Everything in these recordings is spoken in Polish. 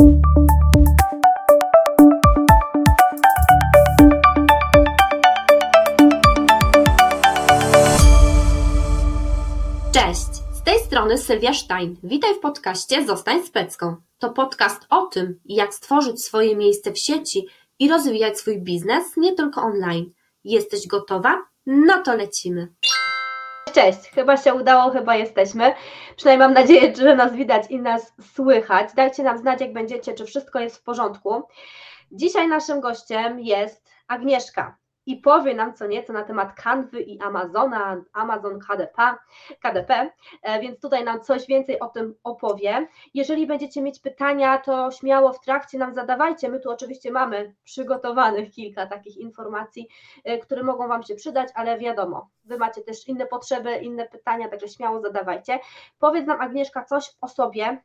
Cześć, z tej strony Sylwia Stein. Witaj w podcaście Zostań Specką. To podcast o tym, jak stworzyć swoje miejsce w sieci i rozwijać swój biznes nie tylko online. Jesteś gotowa? No to lecimy. Cześć, chyba się udało, chyba jesteśmy. Przynajmniej mam nadzieję, że nas widać i nas słychać. Dajcie nam znać, jak będziecie, czy wszystko jest w porządku. Dzisiaj naszym gościem jest Agnieszka i powie nam co nieco na temat Canwy i Amazona, Amazon KDP, KDP, e, więc tutaj nam coś więcej o tym opowie. Jeżeli będziecie mieć pytania, to śmiało w trakcie nam zadawajcie. My tu oczywiście mamy przygotowanych kilka takich informacji, e, które mogą Wam się przydać, ale wiadomo, Wy macie też inne potrzeby, inne pytania, także śmiało zadawajcie. Powiedz nam Agnieszka coś o sobie,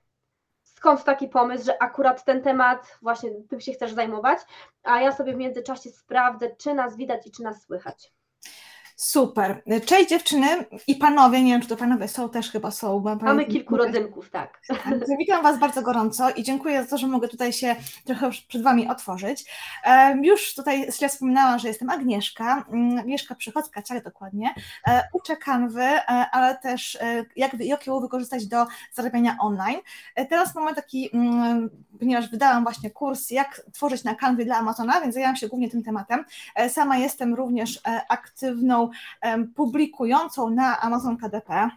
skąd taki pomysł, że akurat ten temat właśnie tym się chcesz zajmować, a ja sobie w międzyczasie sprawdzę, czy nas widać i czy nas słychać. Super. Cześć dziewczyny i panowie, nie wiem czy to panowie są, też chyba są. Mamy kilku rodzynków, tak. Witam Was bardzo gorąco i dziękuję za to, że mogę tutaj się trochę przed Wami otworzyć. Już tutaj Sylwia wspominała, że jestem Agnieszka, mm, Agnieszka Przychodzka, tak dokładnie. E, uczę kanwy, e, ale też e, jak, jak ją wykorzystać do zarabiania online. Teraz mamy taki, mm, ponieważ wydałam właśnie kurs, jak tworzyć na kanwie dla Amazona, więc zajęłam się głównie tym tematem. Sama jestem również aktywną publikującą na Amazon KDP.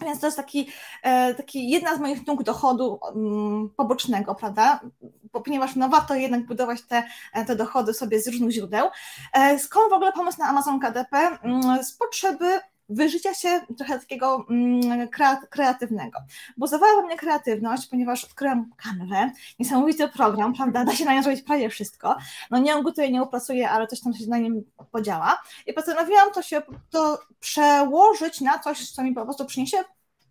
Więc to jest taki, e, taki jedna z moich nóg dochodu mm, pobocznego, prawda? Ponieważ no warto jednak budować te, te dochody sobie z różnych źródeł. E, skąd w ogóle pomysł na Amazon KDP? Mm, z potrzeby wyżycia się trochę takiego mm, kreatywnego. Buzowała mnie kreatywność, ponieważ odkryłam kanwę, niesamowity program, prawda, da się na nią zrobić prawie wszystko. No nie gotuję, nie upracuję, ale coś tam się na nim podziała. I postanowiłam to się to przełożyć na coś, co mi po prostu przyniesie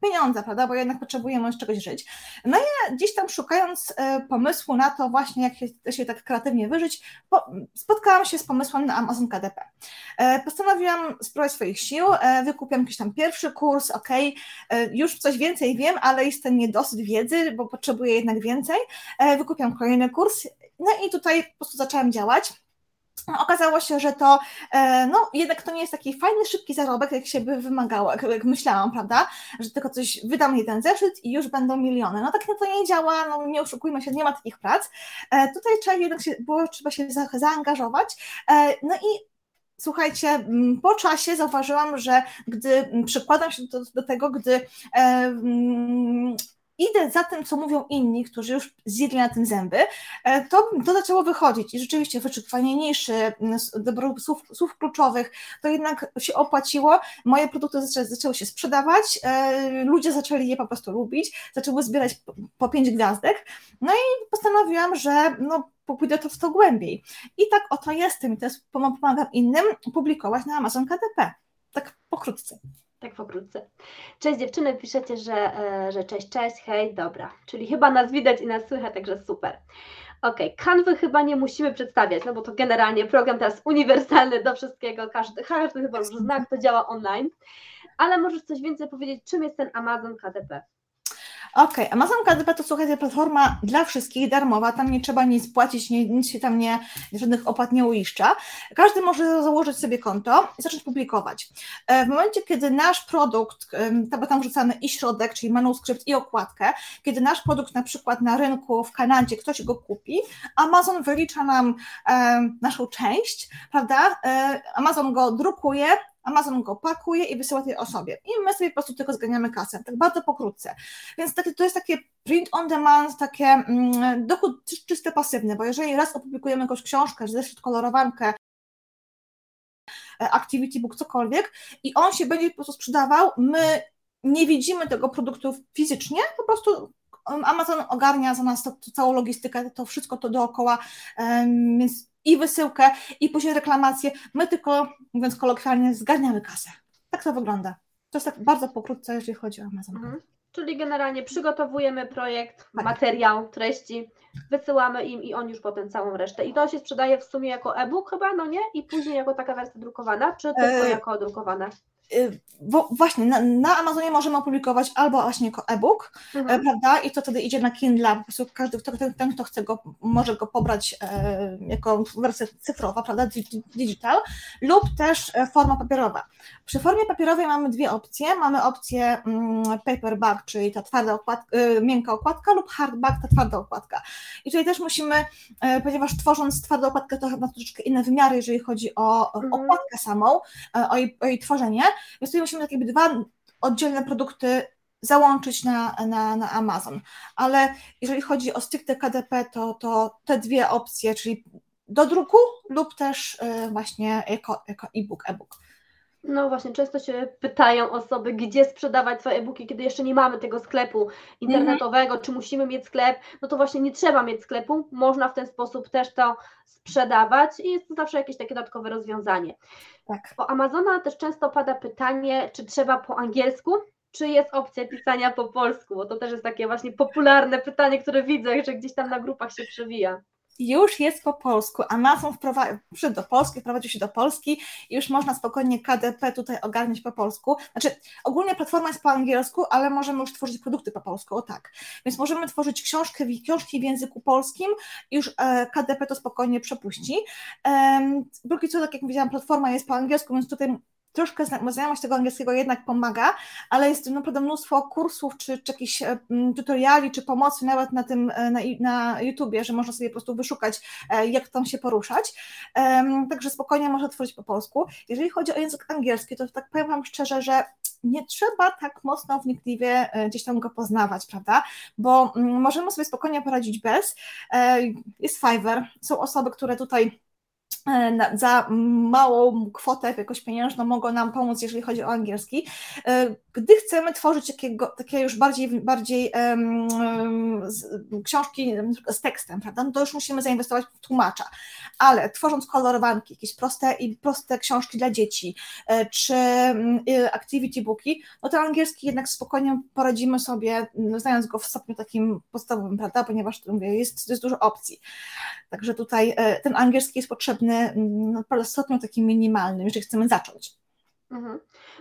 pieniądze, prawda, bo jednak potrzebujemy z czegoś żyć. No i gdzieś tam szukając e, pomysłu na to właśnie, jak się, się tak kreatywnie wyżyć, spotkałam się z pomysłem na Amazon KDP. E, postanowiłam spróbować swoich sił, e, wykupiłam jakiś tam pierwszy kurs, ok, już coś więcej wiem, ale jest ten niedosyt wiedzy, bo potrzebuję jednak więcej. Wykupiłam kolejny kurs, no i tutaj po prostu zaczęłam działać. Okazało się, że to e, no, jednak to nie jest taki fajny, szybki zarobek, jak się by wymagało, jak, myślałam, prawda? Że tylko coś wydam jeden zeszyt i już będą miliony. No tak to nie działa, no nie oszukujmy się, nie ma takich prac. E, tutaj trzeba jednak się, było, trzeba się za, zaangażować. E, no i Słuchajcie, po czasie zauważyłam, że gdy przykładam się do, do tego, gdy e, idę za tym, co mówią inni, którzy już zjedli na tym zęby, e, to, to zaczęło wychodzić i rzeczywiście wyczekiwanie niszy, dobro słów, słów kluczowych, to jednak się opłaciło, moje produkty zaczęły, zaczęły się sprzedawać, e, ludzie zaczęli je po prostu lubić, zaczęły zbierać po pięć gwiazdek, no i postanowiłam, że no, pójdę to w to głębiej. I tak oto jestem i teraz pomagam innym publikować na Amazon KDP. Tak pokrótce. Tak pokrótce. Cześć dziewczyny, piszecie, że, e, że cześć, cześć, hej, dobra. Czyli chyba nas widać i nas słychać, także super. Ok, kanwy chyba nie musimy przedstawiać, no bo to generalnie program teraz uniwersalny do wszystkiego, każdy, każdy chyba już zna, kto działa online. Ale możesz coś więcej powiedzieć, czym jest ten Amazon KDP? Ok, Amazon KDP to słuchajcie, platforma dla wszystkich, darmowa, tam nie trzeba nic płacić, nie, nic się tam nie, żadnych opłat nie uiszcza. Każdy może założyć sobie konto i zacząć publikować. E, w momencie, kiedy nasz produkt, bo tam wrzucamy i środek, czyli manuskrypt i okładkę, kiedy nasz produkt na przykład na rynku w Kanadzie ktoś go kupi, Amazon wylicza nam naszą część, prawda? E, Amazon go drukuje, Amazon go pakuje i wysyła tej osobie. I my sobie po prostu tylko zganiamy kasę, tak bardzo pokrótce. Więc to jest takie print on demand, takie mm, dochód czyste pasywny, bo jeżeli raz opublikujemy jakąś książkę, zeszyt, kolorowankę, e, activity book, cokolwiek i on się będzie po prostu sprzedawał, my nie widzimy tego produktu fizycznie, po prostu Amazon ogarnia za nas to, to całą logistykę, to wszystko to dookoła, więc i wysyłkę, i później reklamację. My tylko, mówiąc kolokwialnie, zgarniamy kasę. Tak to wygląda. To jest tak bardzo pokrótce, jeżeli chodzi o Amazon. Mhm. Czyli generalnie przygotowujemy projekt, tak. materiał, treści, wysyłamy im i on już potem całą resztę. I to się sprzedaje w sumie jako e-book chyba, no nie? I później jako taka wersja drukowana, czy tylko e... jako drukowane? Bo właśnie na, na, Amazonie możemy opublikować albo właśnie jako e-book, mhm. prawda? I to wtedy idzie na Kindle, po prostu każdy, kto, ten, kto chce go, może go pobrać e, jako wersja cyfrowa, prawda? Digital, lub też forma papierowa. Przy formie papierowej mamy dwie opcje. Mamy opcję mm, paperback, czyli ta twarda okładka, y, miękka okładka, lub hardback, ta twarda okładka. I tutaj też musimy, y, ponieważ tworząc twardą okładkę, to ma troszeczkę inne wymiary, jeżeli chodzi o mhm. okładkę samą, y, o jej, o jej tworzenie, więc tutaj musimy tak jakby dwa oddzielne produkty załączyć na, na, na Amazon. Ale jeżeli chodzi o stricte KDP, to, to te dwie opcje, czyli do druku lub też właśnie jako, jako e-book, e-book. No właśnie, często się pytają osoby, gdzie sprzedawać swoje e-booki, kiedy jeszcze nie mamy tego sklepu internetowego, czy musimy mieć sklep. No to właśnie nie trzeba mieć sklepu, można w ten sposób też to sprzedawać i jest to zawsze jakieś takie dodatkowe rozwiązanie. Tak. O Amazona też często pada pytanie, czy trzeba po angielsku, czy jest opcja pisania po polsku, bo to też jest takie właśnie popularne pytanie, które widzę, że gdzieś tam na grupach się przewija już jest po polsku. Amazon przyszedł do Polski, wprowadził się do Polski i już można spokojnie KDP tutaj ogarniać po polsku. Znaczy, ogólnie platforma jest po angielsku, ale możemy już tworzyć produkty po polsku, o tak. Więc możemy tworzyć książkę, książki w języku polskim już e, KDP to spokojnie przepuści. Drugi co, tak jak powiedziałam, platforma jest po angielsku, więc tutaj troszkę znajomość tego angielskiego jednak pomaga, ale jest naprawdę mnóstwo kursów, czy, czy jakichś e, tutoriali, czy pomocy nawet na tym, e, na, na YouTubie, że można sobie po prostu wyszukać, e, jak tam się poruszać. Także spokojnie można tworzyć po polsku. Jeżeli chodzi o język angielski, to tak powiem Wam szczerze, że nie trzeba tak mocno wnikliwie gdzieś tam go poznawać, prawda? Bo możemy sobie spokojnie poradzić bez. Jest Fiverr, są osoby, które tutaj za małą kwotę jakoś pieniężną mogą nam pomóc, jeżeli chodzi o angielski. E, gdy chcemy tworzyć takiego, takie już bardziej, bardziej um, książki z tekstem, prawda, no to już musimy zainwestować w tłumacza, ale tworząc kolorowanki, jakieś proste i proste książki dla dzieci, e, czy activity booki, no to angielski jednak spokojnie poradzimy sobie, znając go w stopniu takim podstawowym, prawda, ponieważ mówię, jest, jest dużo opcji. Także tutaj ten angielski jest potrzebny naprawdę stopniu takim minimalnym, jeżeli chcemy zacząć. Mhm.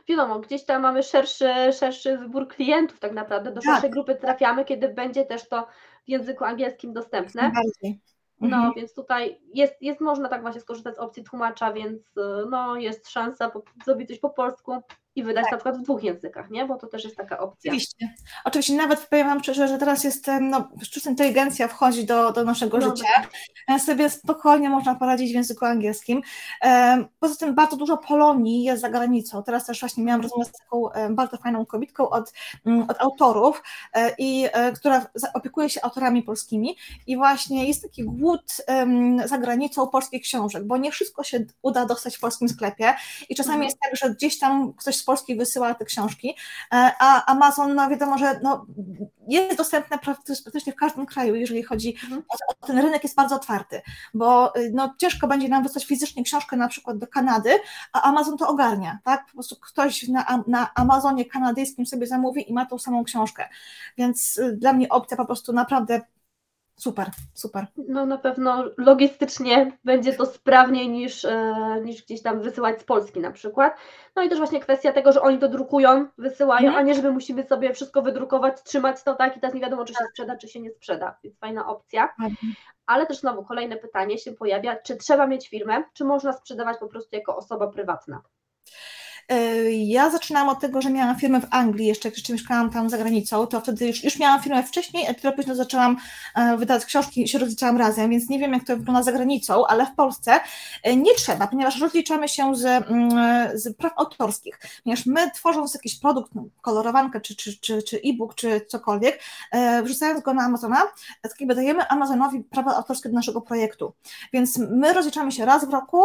Wiadomo, gdzieś tam mamy szerszy, szerszy wybór klientów tak naprawdę, do tak. szerszej grupy trafiamy, kiedy będzie też to w języku angielskim dostępne. Bardziej. No, mhm. więc tutaj jest, jest można tak właśnie skorzystać z opcji tłumacza, więc no, jest szansa zrobić coś po polsku, i wydać tak. na przykład w dwóch językach, nie? Bo to też jest taka opcja. Oczywiście. Oczywiście, nawet powiem Wam szczerze, że teraz jest, no, sztuczna inteligencja wchodzi do, do naszego no, życia. Tak. Sobie spokojnie można poradzić w języku angielskim. Poza tym bardzo dużo Polonii jest za granicą. Teraz też właśnie miałam rozmowę z taką bardzo fajną kobietką od, od autorów, e, i e, która opiekuje się autorami polskimi i właśnie jest taki głód za granicą polskich książek, bo nie wszystko się uda dostać w polskim sklepie i czasami mhm. jest tak, że gdzieś tam ktoś z Polski wysyła te książki, e, a Amazon, no wiadomo, że no, jest dostępne praktycznie w każdym kraju, jeżeli chodzi mhm. o, ten rynek jest bardzo otwarty, bo y, no, ciężko będzie nam wysłać fizycznie książkę na przykład do Kanady, a Amazon to ogarnia, tak? Po prostu ktoś na, na Amazonie kanadyjskim sobie zamówi i ma tą samą książkę, więc y, dla mnie opcja po prostu naprawdę Super, super. No na pewno logistycznie będzie to sprawniej niż, e, niż gdzieś tam wysyłać z Polski na przykład. No i też właśnie kwestia tego, że oni to drukują, wysyłają, mm. a nie, żeby musimy sobie wszystko wydrukować, trzymać to tak i teraz nie wiadomo, czy się sprzeda, czy się nie sprzeda, więc fajna opcja. Mm. Ale też znowu kolejne pytanie się pojawia, czy trzeba mieć firmę, czy można sprzedawać po prostu jako osoba prywatna? E, ja zaczynałam od tego, że miałam firmę w Anglii, jeszcze jak jeszcze mieszkałam tam za granicą, to wtedy już, już miałam firmę wcześniej, a dopiero później zaczęłam e, wydawać książki i się rozliczałam razem, więc nie wiem, jak to wygląda za granicą, ale w Polsce e, nie trzeba, ponieważ rozliczamy się z, mm, z praw autorskich, ponieważ my tworząc jakiś produkt, no, kolorowankę, czy, czy, czy, czy e-book, czy cokolwiek, wrzucając go na Amazona, tak jakby dajemy Amazonowi prawa autorskie do naszego projektu, więc my rozliczamy się raz w roku,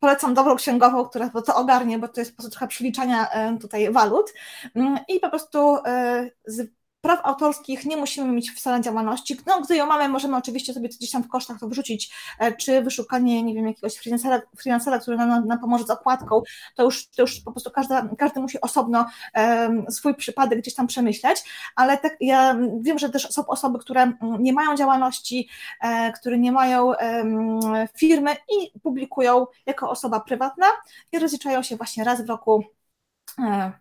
polecam dobrą księgową, która to ogarnie, bo to jest po prostu trochę przeliczania e, tutaj walut. Mm, i po prostu e, praw autorskich nie musimy mieć wcale działalności. No, gdy ją mamy, możemy oczywiście sobie gdzieś tam w kosztach to wrzucić, e, czy wyszukanie, nie wiem, jakiegoś freelancera, freelancera który nam, nam pomoże z okładką, to już, to już po prostu każda, każdy musi osobno um, swój przypadek gdzieś tam przemyśleć, ale tak, ja wiem, że też są osoby, które nie mają działalności, e, które nie mają firmy i publikują jako osoba prywatna i rozliczają się właśnie raz w roku E,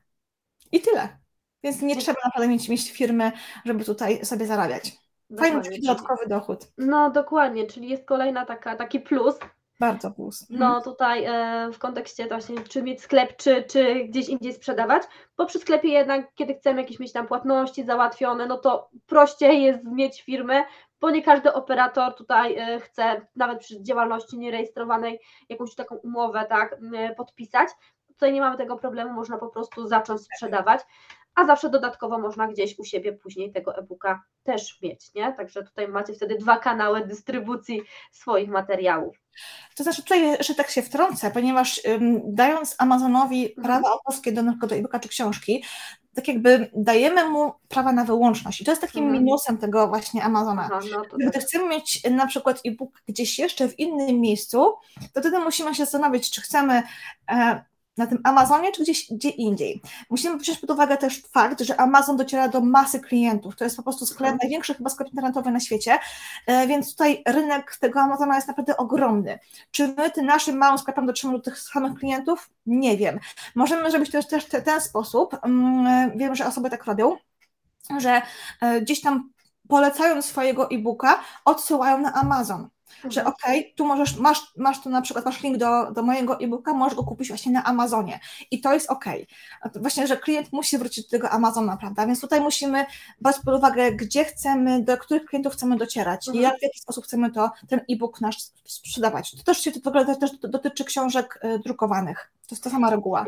I tyle. Więc nie trzeba naprawdę mieć, mieć firmy, żeby tutaj sobie zarabiać. Fajny taki dodatkowy dochód. No dokładnie, czyli jest kolejna taka, taki plus. Bardzo plus. No mhm. tutaj e, w kontekście właśnie, czy mieć sklep, czy, czy gdzieś indziej sprzedawać, bo przy sklepie jednak, kiedy chcemy jakieś mieć tam płatności załatwione, no to prościej jest mieć firmę, bo nie każdy operator tutaj e, chce nawet przy działalności nierejestrowanej jakąś taką umowę tak e, podpisać. Tutaj nie mamy tego problemu, można po prostu zacząć sprzedawać, a zawsze dodatkowo można gdzieś u siebie później tego e-booka też mieć, nie? Także tutaj macie wtedy dwa kanały dystrybucji swoich materiałów. To znaczy tutaj jeszcze tak się wtrącę, ponieważ um, dając Amazonowi mhm. prawa autorskie do, do e-booka czy książki, tak jakby dajemy mu prawa na wyłączność. I to jest takim mhm. minusem tego właśnie Amazona. Aha, no Gdy tak. chcemy mieć na przykład e-book gdzieś jeszcze w innym miejscu, to wtedy musimy się zastanowić, czy chcemy e, na tym Amazonie, czy gdzieś gdzie indziej. Musimy wziąć pod uwagę też fakt, że Amazon dociera do masy klientów. To jest po prostu sklep, mhm. największy chyba sklep internetowy na świecie, e, więc tutaj rynek tego Amazona jest naprawdę ogromny. Czy my tym naszym małym sklepem dotrzemy do tych samych klientów? Nie wiem. Możemy zrobić to też w ten sposób. Mm, wiem, że osoby tak robią, że e, gdzieś tam polecając swojego e-booka, odsyłają na Amazon że okej, okay, tu możesz, masz, masz tu na przykład, masz link do, do mojego e-booka, możesz go kupić właśnie na Amazonie i to jest okej. Okay. Właśnie, że klient musi wrócić do tego Amazona, prawda, więc tutaj musimy brać pod uwagę, gdzie chcemy, do których klientów chcemy docierać mhm. i jak, w jaki sposób chcemy to, ten e-book nasz sprzedawać. To też się to w ogóle też dotyczy książek y, drukowanych, to jest ta sama reguła.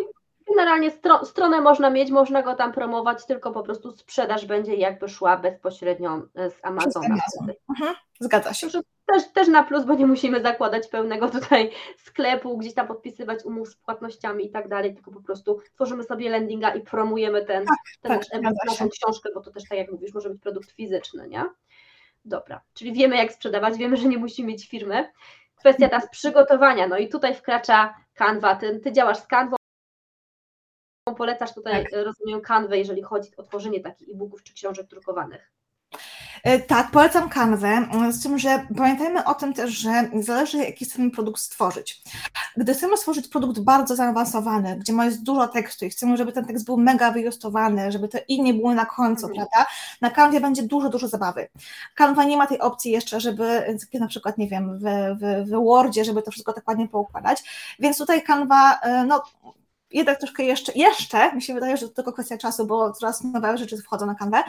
Generalnie stro, stronę można mieć, można go tam promować, tylko po prostu sprzedaż będzie jakby szła bezpośrednio y, z Amazona. Amazon. Mhm. Zgadza się też, też na plus, bo nie musimy zakładać pełnego tutaj sklepu, gdzieś tam podpisywać umów z płatnościami i tak dalej, tylko po prostu tworzymy sobie landinga i promujemy ten, tak, ten tak, nasz naszą książkę, bo to też tak jak mówisz, może być produkt fizyczny, nie? Dobra, czyli wiemy jak sprzedawać, wiemy, że nie musimy mieć firmy. Kwestia teraz przygotowania, no i tutaj wkracza Canva, ty, ty działasz z Canva, polecasz tutaj, tak. rozumiem, Canwę, jeżeli chodzi o tworzenie takich e-booków czy książek drukowanych. E, tak, polecam kanwę, z tym, że pamiętajmy o tym też, że zależy jaki chcemy produkt stworzyć. Gdy chcemy stworzyć produkt bardzo zaawansowany, gdzie ma jest dużo tekstu i chcemy, żeby ten tekst był mega wyjustowany, żeby to i nie było na końcu, mhm. prawda? Na kanwie będzie dużo, dużo zabawy. Kanwa nie ma tej opcji jeszcze, żeby na przykład, nie wiem, w, w, w Wordzie, żeby to wszystko tak ładnie poukładać, więc tutaj kanwa, e, no jednak troszkę jeszcze, jeszcze, mi się wydaje, że to tylko kwestia czasu, bo coraz nowe rzeczy wchodzą na kanwę.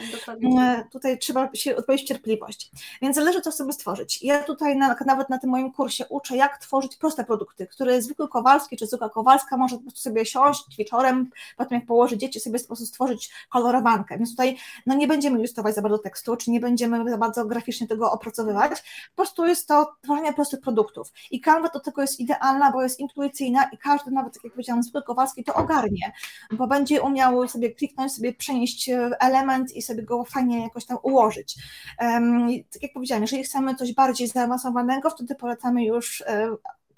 E, tutaj trzeba się odpowiedzieć cierpliwość. Więc zależy, co sobie stworzyć. Ja tutaj na, nawet na tym moim kursie uczę, jak tworzyć proste produkty, które zwykły Kowalski czy zwykła Kowalska może po prostu sobie siąść wieczorem, potem jak położy dzieci, sobie po prostu stworzyć kolorowankę. Więc tutaj no, nie będziemy ilustrować za bardzo tekstu, czy nie będziemy za bardzo graficznie tego opracowywać. Po prostu jest to tworzenie prostych produktów. I kanwa do tego jest idealna, bo jest intuicyjna i każdy, nawet tak jak powiedziałam, zwykły Kowalski, i to ogarnie, bo będzie umiał sobie kliknąć, sobie przenieść e, element i sobie go fajnie jakoś tam ułożyć. Tak jak powiedziałam, jeżeli chcemy coś bardziej zaawansowanego, wtedy polecamy już e,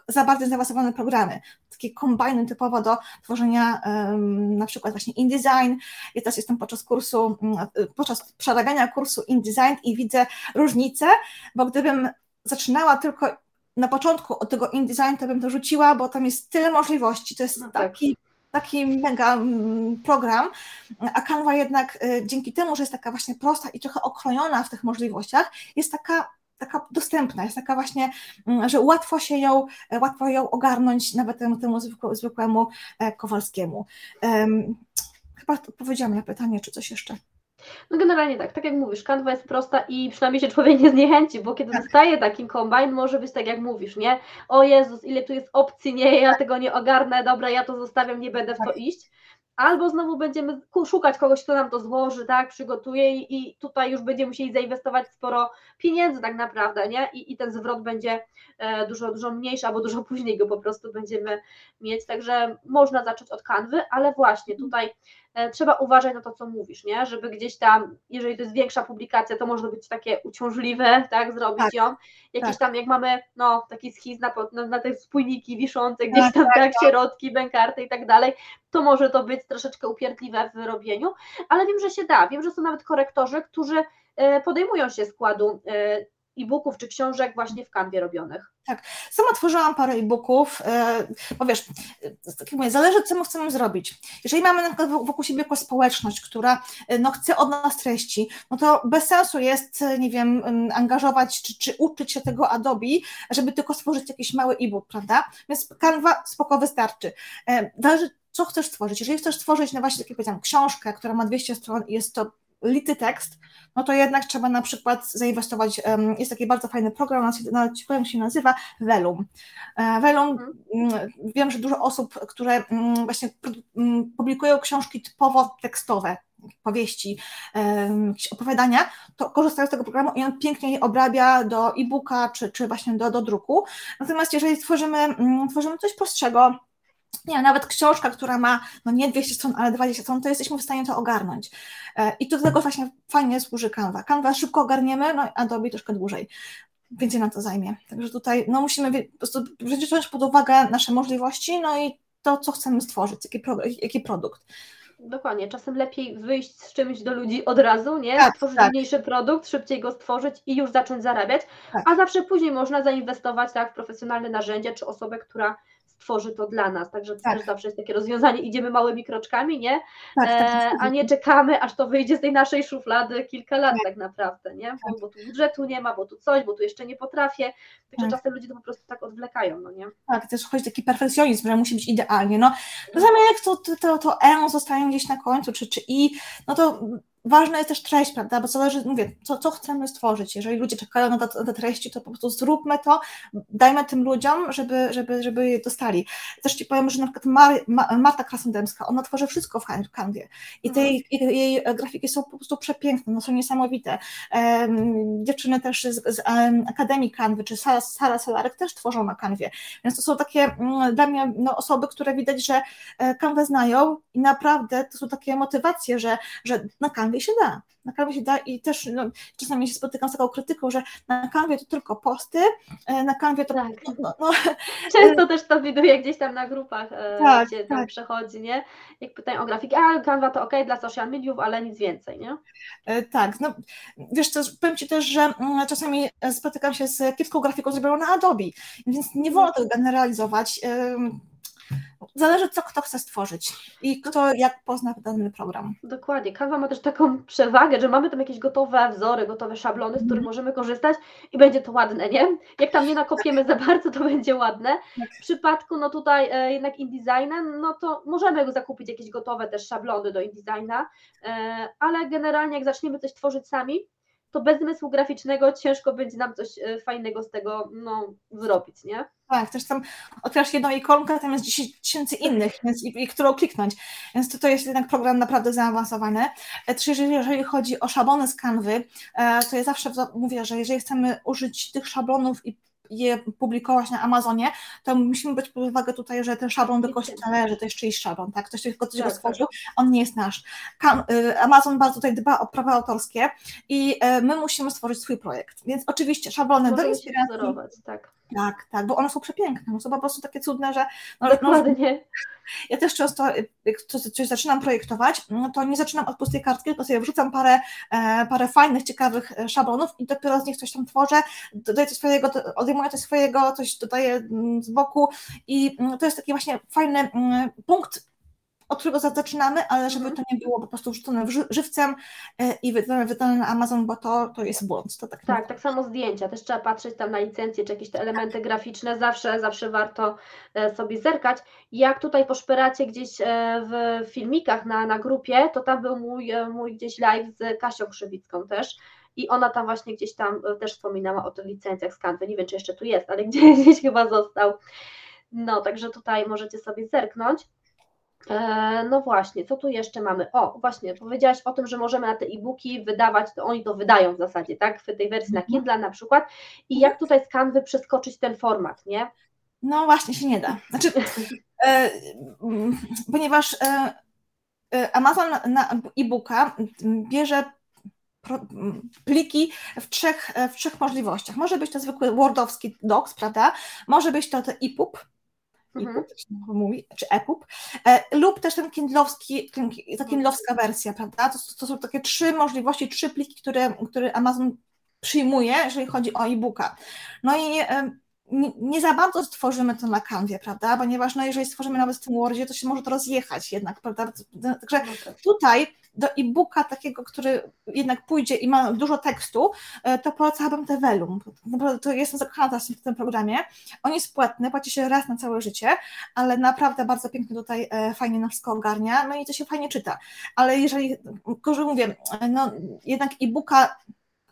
za bardzo zaawansowane programy, takie kombajny typowo do tworzenia um, na przykład właśnie InDesign. Ja teraz jestem podczas kursu, mm, podczas przerabiania kursu InDesign i widzę różnicę, bo gdybym zaczynała tylko na początku od tego InDesign to bym to rzuciła, bo tam jest tyle możliwości, to jest no tak. taki taki mega mm, program, a Canva jednak y, dzięki temu, że jest taka właśnie prosta i trochę okrojona w tych możliwościach, jest taka taka dostępna, jest taka właśnie, mm, że łatwo się ją, łatwo ją ogarnąć nawet temu, temu zwykłemu e, Kowalskiemu. Chyba odpowiedziałam na pytanie, czy coś jeszcze. No generalnie tak, tak jak mówisz, kanwa jest prosta i przynajmniej się człowiek nie zniechęci, bo kiedy tak. dostaje taki kombajn, może być tak jak mówisz, nie? O Jezus, ile tu jest opcji, nie, ja tego nie ogarnę, dobra, ja to zostawiam, nie będę w to tak. iść albo znowu będziemy szukać kogoś, kto nam to złoży, tak, przygotuje i tutaj już będziemy musieli zainwestować sporo pieniędzy tak naprawdę, nie? I, i ten zwrot będzie e, dużo, dużo mniejszy, albo dużo później go po prostu będziemy mieć, także można zacząć od kanwy, ale właśnie tutaj trzeba uważać na to, co mówisz, nie? Żeby gdzieś tam, jeżeli to jest większa publikacja, to może być takie uciążliwe, tak, zrobić tak, ją. Jakieś tak. tam, jak mamy, no, taki schiz na, na, na te spójniki wiszące, gdzieś tak, tam, tak, tak, tak. środki, bękarty i tak dalej, to może to być troszeczkę upierdliwe w robieniu, ale wiem, że się da. Wiem, że są nawet korektorzy, którzy e, podejmują się składu e, e-booków czy książek właśnie w kanwie robionych. Tak, sama tworzyłam parę e-booków, e, bo wiesz, tak mówię, zależy co my chcemy zrobić. Jeżeli mamy na przykład wokół siebie jakąś społeczność, która e, no, chce od nas treści, no to bez sensu jest, nie wiem, angażować czy, czy uczyć się tego Adobe, żeby tylko stworzyć jakiś mały e-book, prawda? Więc Canva spoko wystarczy. Zależy co chcesz stworzyć. Jeżeli chcesz stworzyć, no właśnie, tak jak powiedziałam, książkę, która ma 200 stron i jest to lity tekst, no to jednak trzeba na przykład zainwestować, jest taki bardzo fajny program, na się nazywa Velum. E, Velum, mhm. mm, wiem, że dużo osób, które mm, właśnie mm, publikują książki typowo tekstowe, powieści, jakieś opowiadania, to korzystają z tego programu i on pięknie je obrabia do e-booka czy, czy właśnie do, do druku. Natomiast jeżeli tworzymy, tworzymy coś prostszego, nie, nawet książka, która ma no nie 200 stron, ale 20 stron, to jesteśmy w stanie to ogarnąć. E, I do tego właśnie fajnie służy Canva. Canva szybko ogarniemy, no Adobe troszkę dłużej. Więcej na to zajmie. Także tutaj no, musimy po prostu wziąć pod uwagę nasze możliwości, no i to, co chcemy stworzyć, jaki, pro, jaki produkt. Dokładnie, czasem lepiej wyjść z czymś do ludzi od razu, nie? Tak, Stworzyć tak. mniejszy produkt, szybciej go stworzyć i już zacząć zarabiać, tak. a zawsze później można zainwestować tak, w profesjonalne narzędzia czy osobę, która tworzy to dla nas. Także tak. też zawsze jest takie rozwiązanie, idziemy małymi kroczkami, nie? Tak, tak, e, a nie czekamy, aż to wyjdzie z tej naszej szuflady kilka lat tak, tak naprawdę, nie? Bo, bo, tu budżetu nie ma, bo tu coś, bo tu jeszcze nie potrafię. Także tak. czasem ludzie to po prostu tak odwlekają, no nie? Tak, też chodzi taki perfekcjonizm, że musi być idealnie. No, no jak to, to, to, to E zostaje gdzieś na końcu, czy, czy I, no to ważna jest też treść, prawda? Bo zależy, mówię, co, co chcemy stworzyć. Jeżeli ludzie czekają na te, te, treści, to po prostu zróbmy to, dajmy tym ludziom, żeby, żeby, żeby je dostali. Też Ci powiem, że na przykład Mar, Marta Krasnodębska, ona tworzy wszystko w Canwie i te jej, mhm. jej grafiki są po prostu przepiękne, no są niesamowite. Um, dziewczyny też z, z um, Akademii Canwy, czy Sara, Sara Solarek też tworzą na Canwie, więc to są takie um, dla mnie no, osoby, które widać, że Canwę znają i naprawdę to są takie motywacje, że, że na Canwie kanwie się da. Na kanwie się da i też no, czasami się spotykam z taką krytyką, że na kanwie to tylko posty, e, na kanwie to... Tak. No, no, Często też to widuję gdzieś tam na grupach, e, tak, gdzie tam tak. przechodzi, nie? Jak pytają o grafiki, a kanwa to ok dla social mediów, ale nic więcej, nie? E, tak, no wiesz co, powiem Ci też, że mm, czasami spotykam się z kiepską grafiką zrobioną na Adobe, więc nie wolno tego generalizować Zależy, co kto chce stworzyć i kto jak pozna dany program. Dokładnie. Canva ma też taką przewagę, że mamy tam jakieś gotowe wzory, gotowe szablony, z których mm. możemy korzystać i będzie to ładne, nie? Jak tam nie nakopiemy za bardzo, to będzie ładne. Tak. W przypadku, no tutaj e, jednak InDesignem, no to możemy zakupić jakieś gotowe też szablony do InDesigna, e, ale generalnie jak zaczniemy coś tworzyć sami, to bez zmysłu graficznego ciężko będzie nam coś e, fajnego z tego no, zrobić, nie? Tak, też tam otwierasz jedną ikonkę, tam jest 10 tysięcy innych, więc i, i którą kliknąć. Więc to, to jest jednak program naprawdę zaawansowany. E, Czy jeżeli, jeżeli chodzi o szablony z kanwy, e, to ja zawsze mówię, że jeżeli chcemy użyć tych szablonów i je publikować na Amazonie, to musimy brać pod uwagę tutaj, że ten szablon do kogoś należy, to jest czyjś szablon, tak? Ktoś tylko coś tak, go stworzył, tak. on nie jest nasz. Y, Amazon bardzo tutaj dba o prawa autorskie i y, my musimy stworzyć swój projekt. Więc oczywiście szablony do inspiracji. tak. Tak, tak, bo one są przepiękne, no są po prostu takie cudne, że... No, Dokładnie. No, ja też często, jak coś zaczynam projektować, no to nie zaczynam od pustej kartki, tylko sobie wrzucam parę, e, parę fajnych, ciekawych e, szablonów i dopiero z nich coś tam tworzę, dodaję coś swojego, odejmuję coś swojego, coś dodaję mm, z boku i mm, to jest taki właśnie fajny mm, punkt od którego zaczynamy, ale żeby mhm. to nie było po prostu wrzucone żywcem e, i wydane, wydane na Amazon, bo to, to jest błąd. To tak, tak, tak samo zdjęcia. Też trzeba patrzeć tam na licencje, czy jakieś te elementy graficzne. Zawsze, zawsze warto e, sobie zerkać. Jak tutaj poszperacie gdzieś e, w filmikach na, na grupie, to tam był mój, mój gdzieś live z Kasią Krzywicką też. I ona tam właśnie gdzieś tam też wspominała o tych licencjach z. Nie wiem, czy jeszcze tu jest, ale gdzieś, gdzieś chyba został. No, także tutaj możecie sobie zerknąć. E, no właśnie, co tu jeszcze mamy? O, właśnie, powiedziałaś o tym, że możemy na te e-booki wydawać, to oni to wydają w zasadzie, tak? W tej wersji na mhm. Kindle na przykład. I jak tutaj z Canvy przeskoczyć ten format, nie? No właśnie się nie da. Znaczy, e, ponieważ e, e, Amazon na e-booka bierze pliki w trzech, w trzech możliwościach. Może być to zwykły Wordowski docs, prawda? Może być to EPUB, mhm. mówi, czy EPUB, e, lub też ten kindlowski, ta kindlowska wersja, prawda? To, to, są takie trzy możliwości, trzy pliki, które, które Amazon przyjmuje, jeżeli chodzi o e-booka. No i nie, nie, za bardzo stworzymy to na kanwie, prawda? Ponieważ no, jeżeli stworzymy nawet w tym Wordzie, to się może to rozjechać jednak, prawda? Także no tak. tutaj do e-booka takiego, który jednak pójdzie i ma dużo tekstu, e, to polecałabym te Velum. To jestem zakochana w tym programie. On jest płatny, płaci się raz na całe życie, ale naprawdę bardzo pięknie tutaj e, fajnie nas wszystko ogarnia, no i to się fajnie czyta. Ale jeżeli, gorzej mówię, no jednak e-booka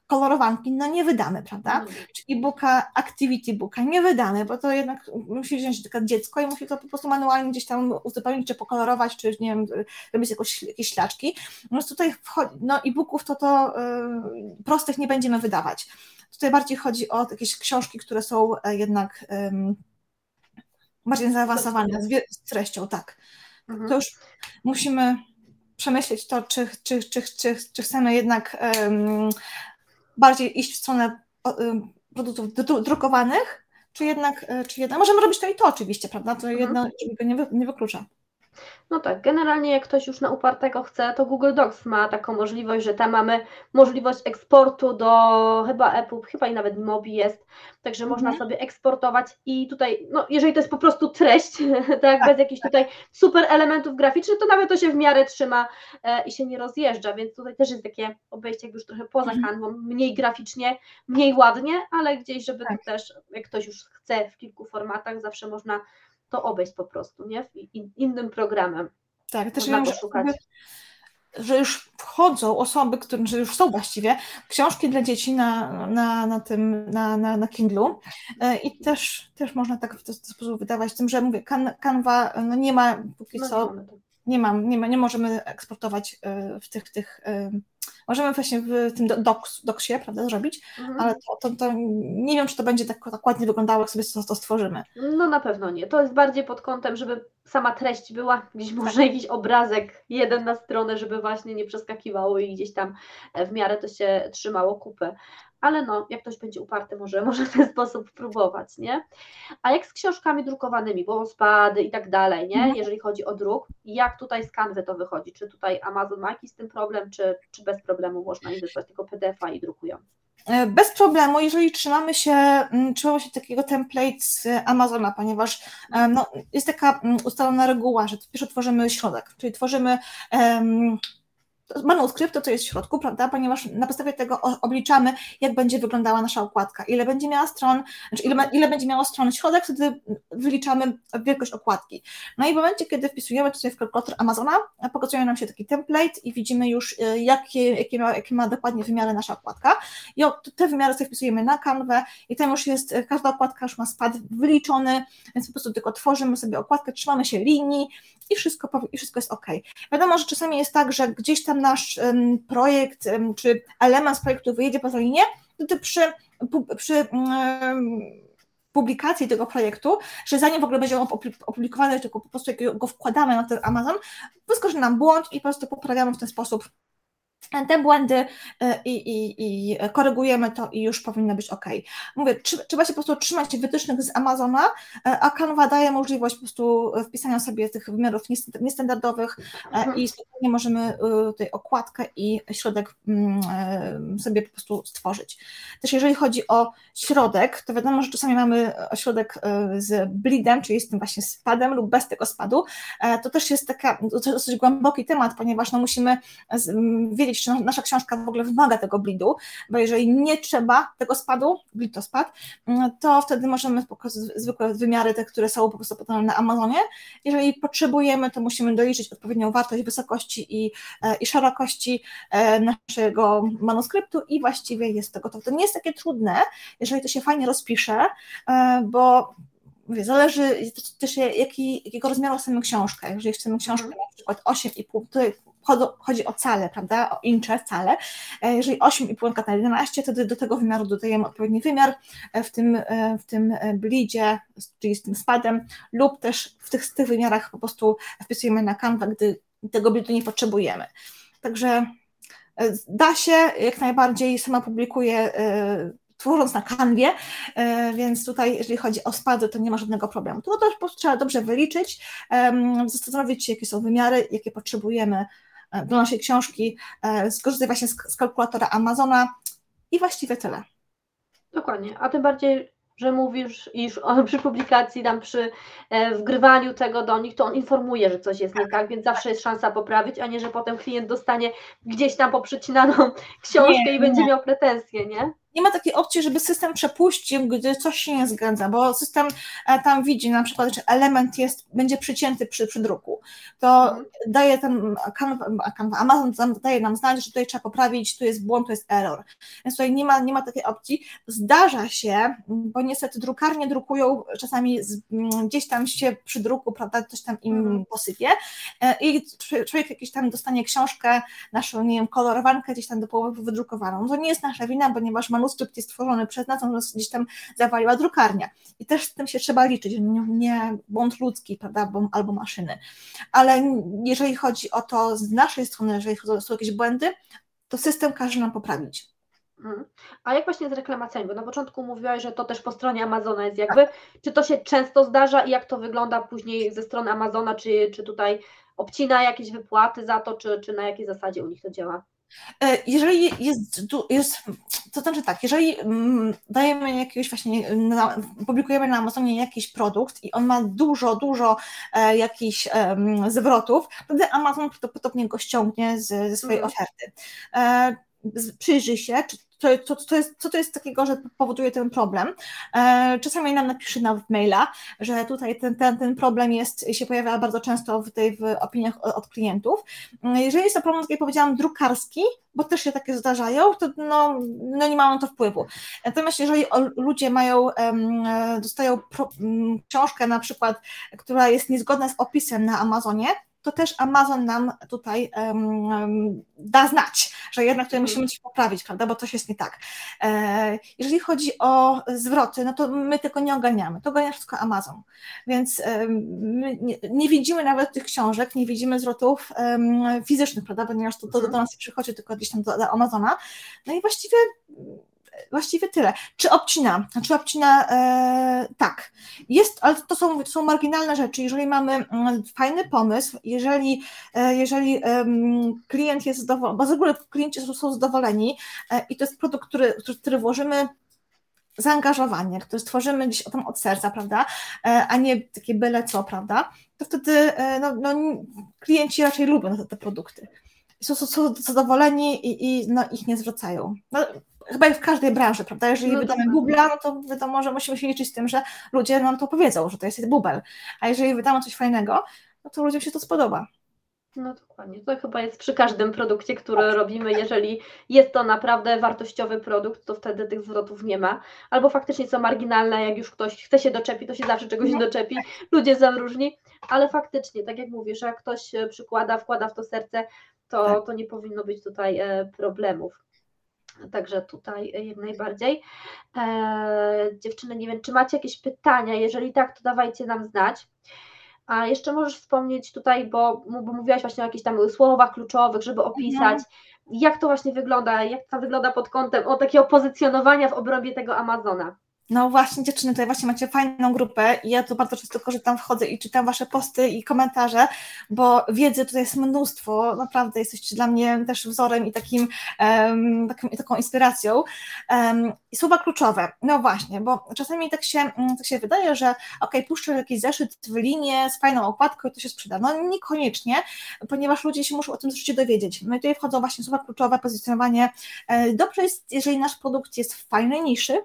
kolorowanki, no nie wydamy, prawda? Mhm. Czy e-booka, activity booka nie wydamy, bo to jednak musi wziąć takie dziecko i musi to po prostu manualnie gdzieś tam uzupełnić, czy pokolorować, czy nie wiem, robić jakoś, jakieś ślaczki. No tutaj wchodzi, no e-booków to to yy, prostych nie będziemy wydawać. Tutaj bardziej chodzi o jakieś książki, które są e, jednak bardziej zaawansowane, z, z treścią, tak. Mhm. To już musimy przemyśleć to, czy, czy, czy, czy, czy chcemy jednak um, bardziej iść w stronę produktów drukowanych, czy jednak, e, czy jednak, możemy robić to i to oczywiście, prawda, to mhm. jedno nie, nie wyklucza. No tak, generalnie jak ktoś już na upartego chce, to Google Docs ma taką możliwość, że tam mamy możliwość eksportu do chyba Apple, chyba i nawet Mobi jest, także mhm. można sobie eksportować i tutaj, no jeżeli to jest po prostu treść, tak, tak bez jakichś tak. tutaj super elementów graficznych, to nawet to się w miarę trzyma e, i się nie rozjeżdża, więc tutaj też jest takie obejście jakby już trochę poza mhm. kanwą, mniej graficznie, mniej ładnie, ale gdzieś, żeby tak. to też, jak ktoś już chce w kilku formatach, zawsze można to obejść po prostu, nie? Innym programem. Tak, też wiem, poszukać. Że, że już wchodzą osoby, które że już są właściwie książki dla dzieci na, na, na tym, na, na, na Kindlu e, i też, też można tak w ten sposób wydawać, tym, że mówię, kan, Canva no nie ma póki no, co, nie, mam, nie, ma, nie możemy eksportować e, w tych, tych e, Możemy właśnie w tym docs, docsie, prawda, zrobić, mhm. ale to, to, to, nie wiem, czy to będzie tak, tak ładnie wyglądało, jak sobie to, to stworzymy. No na pewno nie. To jest bardziej pod kątem, żeby sama treść była, gdzieś może jakiś obrazek jeden na stronę, żeby właśnie nie przeskakiwało i gdzieś tam w miarę to się trzymało kupę ale no, jak ktoś będzie uparty, może, może w ten sposób próbować, nie? A jak z książkami drukowanymi, bo spady i tak dalej, nie? Mhm. Jeżeli chodzi o druk, jak tutaj z kanwy to wychodzi? Czy tutaj Amazon ma jakiś z tym problem, czy, czy bez problemu można im wysłać tylko PDF-a i drukują? E, bez problemu, jeżeli trzymamy się, mm, trzymamy się takiego template z Amazona, ponieważ e, no, jest taka mm, ustalona reguła, że pierwsze tworzymy środek, czyli tworzymy um, manuskrypt, to co jest w środku, prawda? Ponieważ na podstawie tego obliczamy, jak będzie wyglądała nasza okładka, ile będzie miała stron, znaczy ile, ile będzie miało stron środek, wtedy wyliczamy wielkość okładki. No i w momencie, kiedy wpisujemy tutaj w kalkulator Amazona, pokazuje nam się taki template i widzimy już, y, jakie, jakie, ma, jakie ma dokładnie wymiary nasza okładka. I te wymiary sobie wpisujemy na kanwę i tam już jest, y, każda okładka już ma spad wyliczony, więc po prostu tylko tworzymy sobie okładkę, trzymamy się linii i wszystko, i wszystko jest ok. Wiadomo, że czasami jest tak, że gdzieś tam nasz projekt czy element z projektu wyjedzie poza linię, to przy, przy publikacji tego projektu, że zanim w ogóle będzie on opublikowany, tylko po prostu jak go wkładamy na ten Amazon, wyskoczy nam błąd i po prostu poprawiamy w ten sposób te błędy e, i, i, i korygujemy to i już powinno być ok. Mówię, trzeba się po prostu trzymać wytycznych z Amazona, e, a Canva daje możliwość po prostu wpisania sobie tych wymiarów niestandardowych e, mhm. i spokojnie możemy tutaj okładkę i środek mm, sobie po prostu stworzyć. Też jeżeli chodzi o środek, to wiadomo, że czasami mamy środek z bleedem, czyli z tym właśnie spadem lub bez tego spadu. To też jest taka dosyć głęboki temat, ponieważ no musimy wiedzieć, czy nasza książka w ogóle wymaga tego blidu, bo jeżeli nie trzeba tego spadu, blid to spad, mm, to wtedy możemy pokazać zwykłe wymiary, te, które są po prostu podane na Amazonie. Jeżeli potrzebujemy, to musimy doliczyć odpowiednią wartość wysokości i, e, i szerokości e, naszego manuskryptu i właściwie jest to gotowe. To nie jest takie trudne, jeżeli to się fajnie rozpisze, e, bo mówię, zależy też jaki, jakiego rozmiaru chcemy książkę. Jeżeli chcemy książkę mhm. na przykład 8,5, to chodzi o cale, prawda, o incze, cale. E, jeżeli 8,5 na 11, to do tego wymiaru dodajemy odpowiedni wymiar e, w tym, e, w tym blidzie, czyli z tym spadem, lub też w tych, tych wymiarach po prostu wpisujemy na Canva, gdy tego blidu nie potrzebujemy. Także da się, jak najbardziej, sama publikuję tworząc na kanwie, więc tutaj jeżeli chodzi o spady, to nie ma żadnego problemu. To też trzeba dobrze wyliczyć, zastanowić się, jakie są wymiary, jakie potrzebujemy do naszej książki, e, skorzystaj właśnie z, z kalkulatora Amazona. i właściwie tyle. Dokładnie, a tym bardziej że mówisz, iż on przy publikacji, tam przy e, wgrywaniu tego do nich, to on informuje, że coś jest nie tak, więc zawsze jest szansa poprawić, a nie, że potem klient dostanie gdzieś tam poprzycinaną książkę nie, i będzie nie. miał pretensje, nie? Nie ma takiej opcji, żeby system przepuścił, gdy coś się nie zgadza, bo system e, tam widzi na przykład, że element jest, będzie przycięty przy, przy druku. To mhm. daje ten Amazon daje nam znać, że tutaj trzeba poprawić, tu jest błąd, tu jest error. Więc tutaj nie ma, nie ma takiej opcji. Zdarza się, bo niestety drukarnie drukują czasami z, gdzieś tam się przy druku, prawda, coś tam im mhm. posypie e, i człowiek jakiś tam dostanie książkę, naszą, nie wiem, kolorowankę gdzieś tam do połowy wydrukowaną. To nie jest nasza wina, ponieważ manuskrypt jest stworzony przez nas, on gdzieś tam zawaliła drukarnia. I też z tym się trzeba liczyć, nie, nie błąd ludzki, prawda, albo, maszyny. Ale jeżeli chodzi o to z naszej strony, jeżeli są jakieś błędy, to system każe nam poprawić. Mhm. A jak właśnie z reklamacjami? Bo na początku mówiłaś, że to też po stronie Amazona jest jakby. Tak. Czy to się często zdarza i jak to wygląda później ze strony Amazona? Czy, czy tutaj obcina jakieś wypłaty za to, czy, czy na jakiej zasadzie u nich to działa? E, jeżeli jest, jest, to znaczy tak, jeżeli mm, dajemy jakiegoś właśnie, publikujemy na Amazonie jakiś produkt i on ma dużo, dużo e, jakichś zwrotów, wtedy Amazon prawdopodobnie go ściągnie z, ze swojej mhm. oferty. E, przyjrzy się, czy to, to, to jest, co to jest takiego, że powoduje ten problem. E, czasami nam napisze na maila, że tutaj ten, ten, ten problem jest, się pojawia bardzo często w, tej, w opiniach od klientów. Jeżeli jest to problem, tak jak powiedziałam, drukarski, bo też się takie zdarzają, to no, no nie mają to wpływu. Natomiast jeżeli ludzie mają, dostają pro, książkę na przykład, która jest niezgodna z opisem na Amazonie, to też Amazon nam tutaj um, da znać, że jednak tutaj musimy coś poprawić, prawda, bo coś jest nie tak. E, jeżeli chodzi o zwroty, no to my tylko nie ogarniamy, to ogarnia wszystko Amazon, więc my nie, nie, widzimy nawet tych książek, nie widzimy zwrotów um, fizycznych, prawda, ponieważ to, to do mhm. nas przychodzi tylko gdzieś tam do, do Amazona, no i właściwie właściwie tyle. Czy obcina? Czy obcina? E, tak. Jest, ale to są, to są marginalne rzeczy. Jeżeli mamy mm, fajny pomysł, jeżeli, e, jeżeli klient jest zadowolony, bo z ogóle klienci są, są zadowoleni e, i to jest produkt, który, który włożymy zaangażowanie, które stworzymy gdzieś tam od serca, prawda, e, a nie takie byle co, prawda, to wtedy no, no, klienci raczej lubią te, te produkty. Są, są, są zadowoleni i, i no, ich nie zwracają. No, chyba w każdej branży, prawda? Jeżeli no wydamy bubla, no to wiadomo, że musimy się liczyć z tym, że ludzie nam to powiedzą, że to jest bubel. A jeżeli wydamy coś fajnego, no to ludziom się to spodoba. No dokładnie. To chyba jest przy każdym produkcie, który tak. robimy. Jeżeli jest to naprawdę wartościowy produkt, to wtedy tych zwrotów nie ma. Albo faktycznie są marginalne, jak już ktoś chce się doczepić, to się zawsze czegoś no. doczepi. Ludzie są różni, ale faktycznie, tak jak mówisz, jak ktoś przykłada, wkłada w to serce, to, tak. to nie powinno być tutaj e, problemów. Także tutaj jak najbardziej. E, dziewczyny, nie wiem, czy macie jakieś pytania? Jeżeli tak, to dawajcie nam znać. A jeszcze możesz wspomnieć tutaj, bo, bo mówiłaś właśnie o jakichś tam słowach kluczowych, żeby opisać, mhm. jak to właśnie wygląda, jak to wygląda pod kątem o takiego pozycjonowania w obrębie tego Amazona. No właśnie, dziewczyny, tutaj właśnie macie fajną grupę i ja tu bardzo często korzystam, wchodzę i czytam Wasze posty i komentarze, bo wiedzy tutaj jest mnóstwo, naprawdę jesteście dla mnie też wzorem i takim, um, takim taką inspiracją. Um, I słowa kluczowe, no właśnie, bo czasami tak się, mm, tak się wydaje, że ok, puszczę jakiś zeszyt w linię z fajną okładką i to się sprzeda. No niekoniecznie, ponieważ ludzie się muszą o tym zeszycie dowiedzieć. No i tutaj wchodzą właśnie słowa kluczowe, pozycjonowanie. E, dobrze jest, jeżeli nasz produkt jest w fajnej niszy,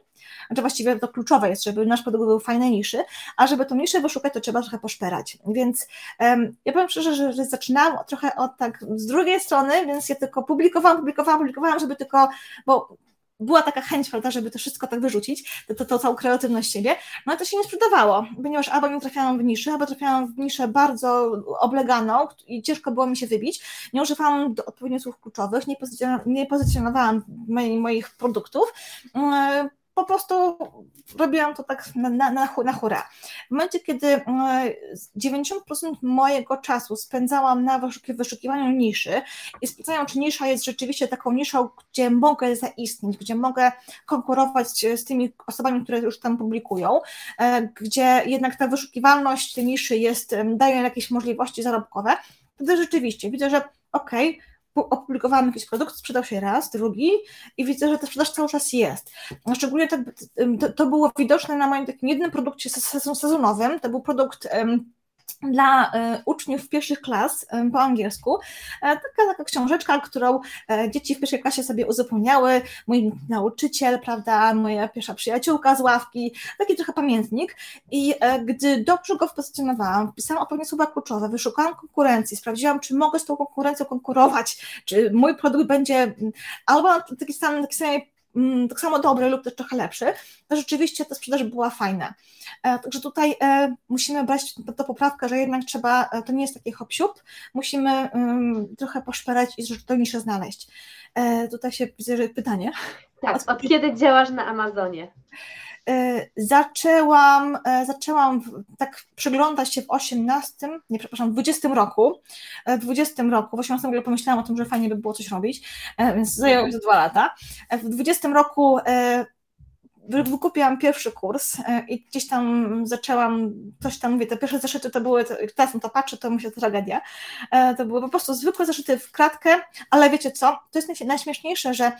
znaczy właściwie to kluczowe jest, żeby nasz produkt był fajnej niszy, a żeby tą niszę wyszukać, to trzeba trochę poszperać. Więc um, ja powiem szczerze, że, że zaczynałam trochę od tak z drugiej strony, więc ja tylko publikowałam, publikowałam, publikowałam, żeby tylko, bo była taka chęć, prawda, żeby to wszystko tak wyrzucić, to, to, to całą kreatywność siebie, no ale to się nie sprzedawało, ponieważ albo nie trafiałam w niszę, albo trafiałam w niszę bardzo obleganą i ciężko było mi się wybić, nie używałam odpowiednich słów kluczowych, nie, pozycjonowałam, nie pozycjonowałam moich produktów, yy, po prostu robiłam to tak na, na, na hura. W momencie, kiedy 90% e, mojego czasu spędzałam na wyszukiwaniu niszy i sprawdzając, czy nisza jest rzeczywiście taką niszą, gdzie mogę zaistnieć, gdzie mogę konkurować z tymi osobami, które już tam publikują, e, gdzie jednak ta wyszukiwalność tej niszy jest, daje jakieś możliwości zarobkowe, wtedy rzeczywiście widzę, że okej, okay, opublikowałam jakiś produkt, sprzedał się raz, drugi i widzę, że ta sprzedaż cały czas jest. Szczególnie tak, to, to było widoczne na moim takim jednym produkcie sezonowym, to był produkt dla e, uczniów pierwszych klas e, po angielsku. E, taka, taka książeczka, którą dzieci w pierwszej klasie sobie uzupełniały, mój nauczyciel, prawda, moja pierwsza przyjaciółka z ławki, taki trochę pamiętnik i gdy dobrze go wpozycjonowałam, wpisałam odpowiednie słowa kluczowe, wyszukałam konkurencji, sprawdziłam, czy mogę z tą konkurencją konkurować, czy mój produkt będzie albo taki sam, taki sam Mm, tak samo dobry lub też trochę lepszy, to rzeczywiście ta sprzedaż była fajna. E, także tutaj e, musimy brać to poprawkę, że jednak trzeba, e, to nie jest taki hop musimy mm, trochę poszperać i to niszę znaleźć. Tutaj się widzę, że pytanie. Tak, od kiedy działasz na Amazonie? E, zaczęłam, e, zaczęłam tak przyglądać się w 18, nie przepraszam, w 20 roku. E, w 20 roku, w 18 roku pomyślałam o tym, że fajnie by było coś robić, więc zajęło mi to dwa lata. W 20 roku wykupiłam pierwszy kurs i gdzieś tam zaczęłam, coś tam mówię, te pierwsze zeszyty to były, teraz na to patrzę, to myślę, to tragedia. To były po prostu zwykłe zeszyty w kratkę, ale wiecie co, to jest najśmieszniejsze, że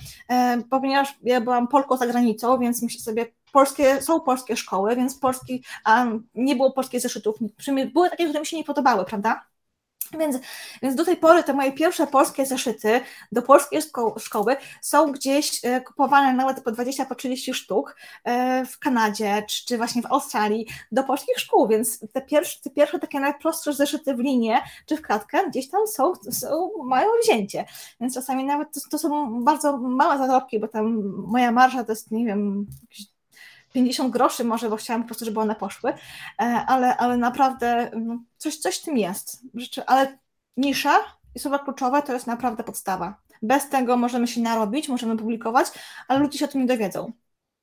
ponieważ ja byłam Polką za granicą, więc myślę sobie, polskie, są polskie szkoły, więc polski, um, nie było polskich zeszytów. Były takie, które mi się nie podobały, prawda? Więc, więc do tej pory te moje pierwsze polskie zeszyty do polskiej szkoły są gdzieś e, kupowane nawet po 20, po 30 sztuk e, w Kanadzie czy, czy właśnie w Australii do polskich szkół, więc te pierwsze, te pierwsze takie najprostsze zeszyty w linię czy w kratkę gdzieś tam są, są mają wzięcie. Więc czasami nawet to, to są bardzo małe zarobki, bo tam moja marża to jest, nie wiem, jakieś 50 groszy może, bo chciałam po prostu, żeby one poszły, e, ale, ale naprawdę mm, coś, coś w tym jest. Rzeczy, ale nisza i słowa kluczowe to jest naprawdę podstawa. Bez tego możemy się narobić, możemy publikować, ale ludzie się o tym nie dowiedzą.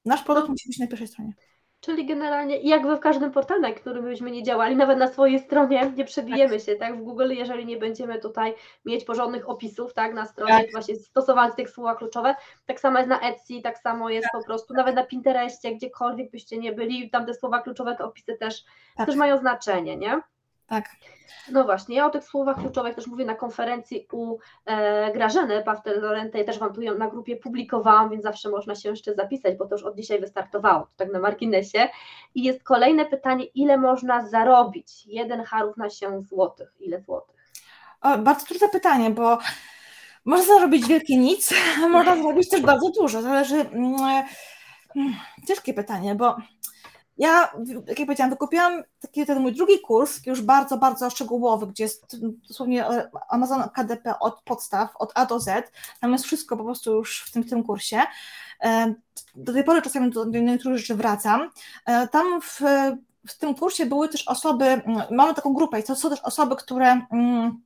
Nasz produkt musi być na pierwszej stronie. Czyli generalnie, jak we w każdym portalu, na którym byśmy nie działali, nawet na swojej stronie nie przebijemy tak. się, tak? W Google, jeżeli nie będziemy tutaj mieć porządnych opisów, tak, na stronie, tak. właśnie stosować tych słowa kluczowe, tak samo jest na Etsy, tak samo jest tak. po prostu, nawet na Pinterestie, gdziekolwiek byście nie byli, tam te słowa kluczowe, te opisy też, tak. też mają znaczenie, nie? Tak. No właśnie, ja o tych słowach kluczowych też mówię na konferencji u e, Grażyny Pawtel-Lorentej, też Wam tu ją na grupie publikowałam, więc zawsze można się jeszcze zapisać, bo to już od dzisiaj wystartowało, to tak na marginesie. I jest kolejne pytanie, ile można zarobić jeden harów na się złotych? Ile złotych? O, bardzo trudne pytanie, bo można zarobić wielkie nic, można zarobić też bardzo dużo, zależy... Mm, mm, ciężkie pytanie, bo ja, jak ja powiedziałam, wykupiłam taki ten mój drugi kurs, już bardzo, bardzo szczegółowy, gdzie jest dosłownie Amazon KDP od podstaw, od A do Z. Tam jest wszystko po prostu już w tym, w tym kursie. E, do tej pory czasami do, do niektórych rzeczy wracam. E, tam w, w tym kursie były też osoby, mamy taką grupę i to są też osoby, które mm,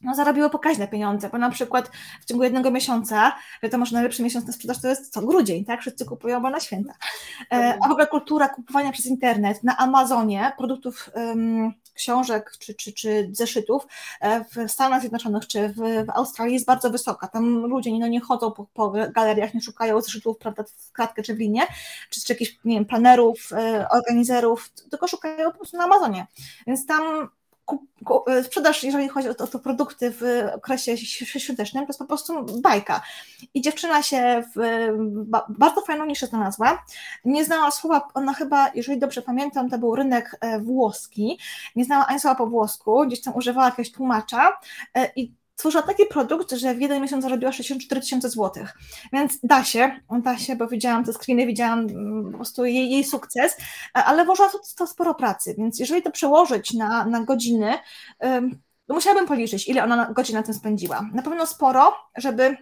no, zarobiły pokaźne pieniądze, bo na przykład w ciągu jednego miesiąca, wiadomo, że najlepszy miesiąc na sprzedaż to jest co, grudzień, tak? Wszyscy kupują, bo na święta. E, a w ogóle kultura kupowania przez internet na Amazonie produktów, um, książek czy, czy, czy zeszytów e, w Stanach Zjednoczonych czy w, w, Australii jest bardzo wysoka. Tam ludzie no, nie chodzą po, po galeriach, nie szukają zeszytów prawda, w kratkę czy w linię, czy, czy jakichś nie wiem, planerów, e, organizerów, tylko szukają po prostu na Amazonie. Więc tam sprzedaż, jeżeli chodzi o to, o produkty w okresie świątecznym, to jest po prostu bajka. I dziewczyna się w bardzo fajną niszę znalazła. Nie znała słowa, ona chyba, jeżeli dobrze pamiętam, to był rynek e, włoski, nie znała ani słowa po włosku, gdzieś tam używała jakiegoś tłumacza e, i stworzyła taki produkt, że w jeden miesiąc zarobiła 64 tysiące złotych. Więc da się, da się, bo widziałam te screeny, widziałam mm, po prostu jej, jej sukces, ale włożyła to, to sporo pracy, więc jeżeli to przełożyć na, na godziny, to musiałabym policzyć, ile ona godzin na tym spędziła. Na pewno sporo, żeby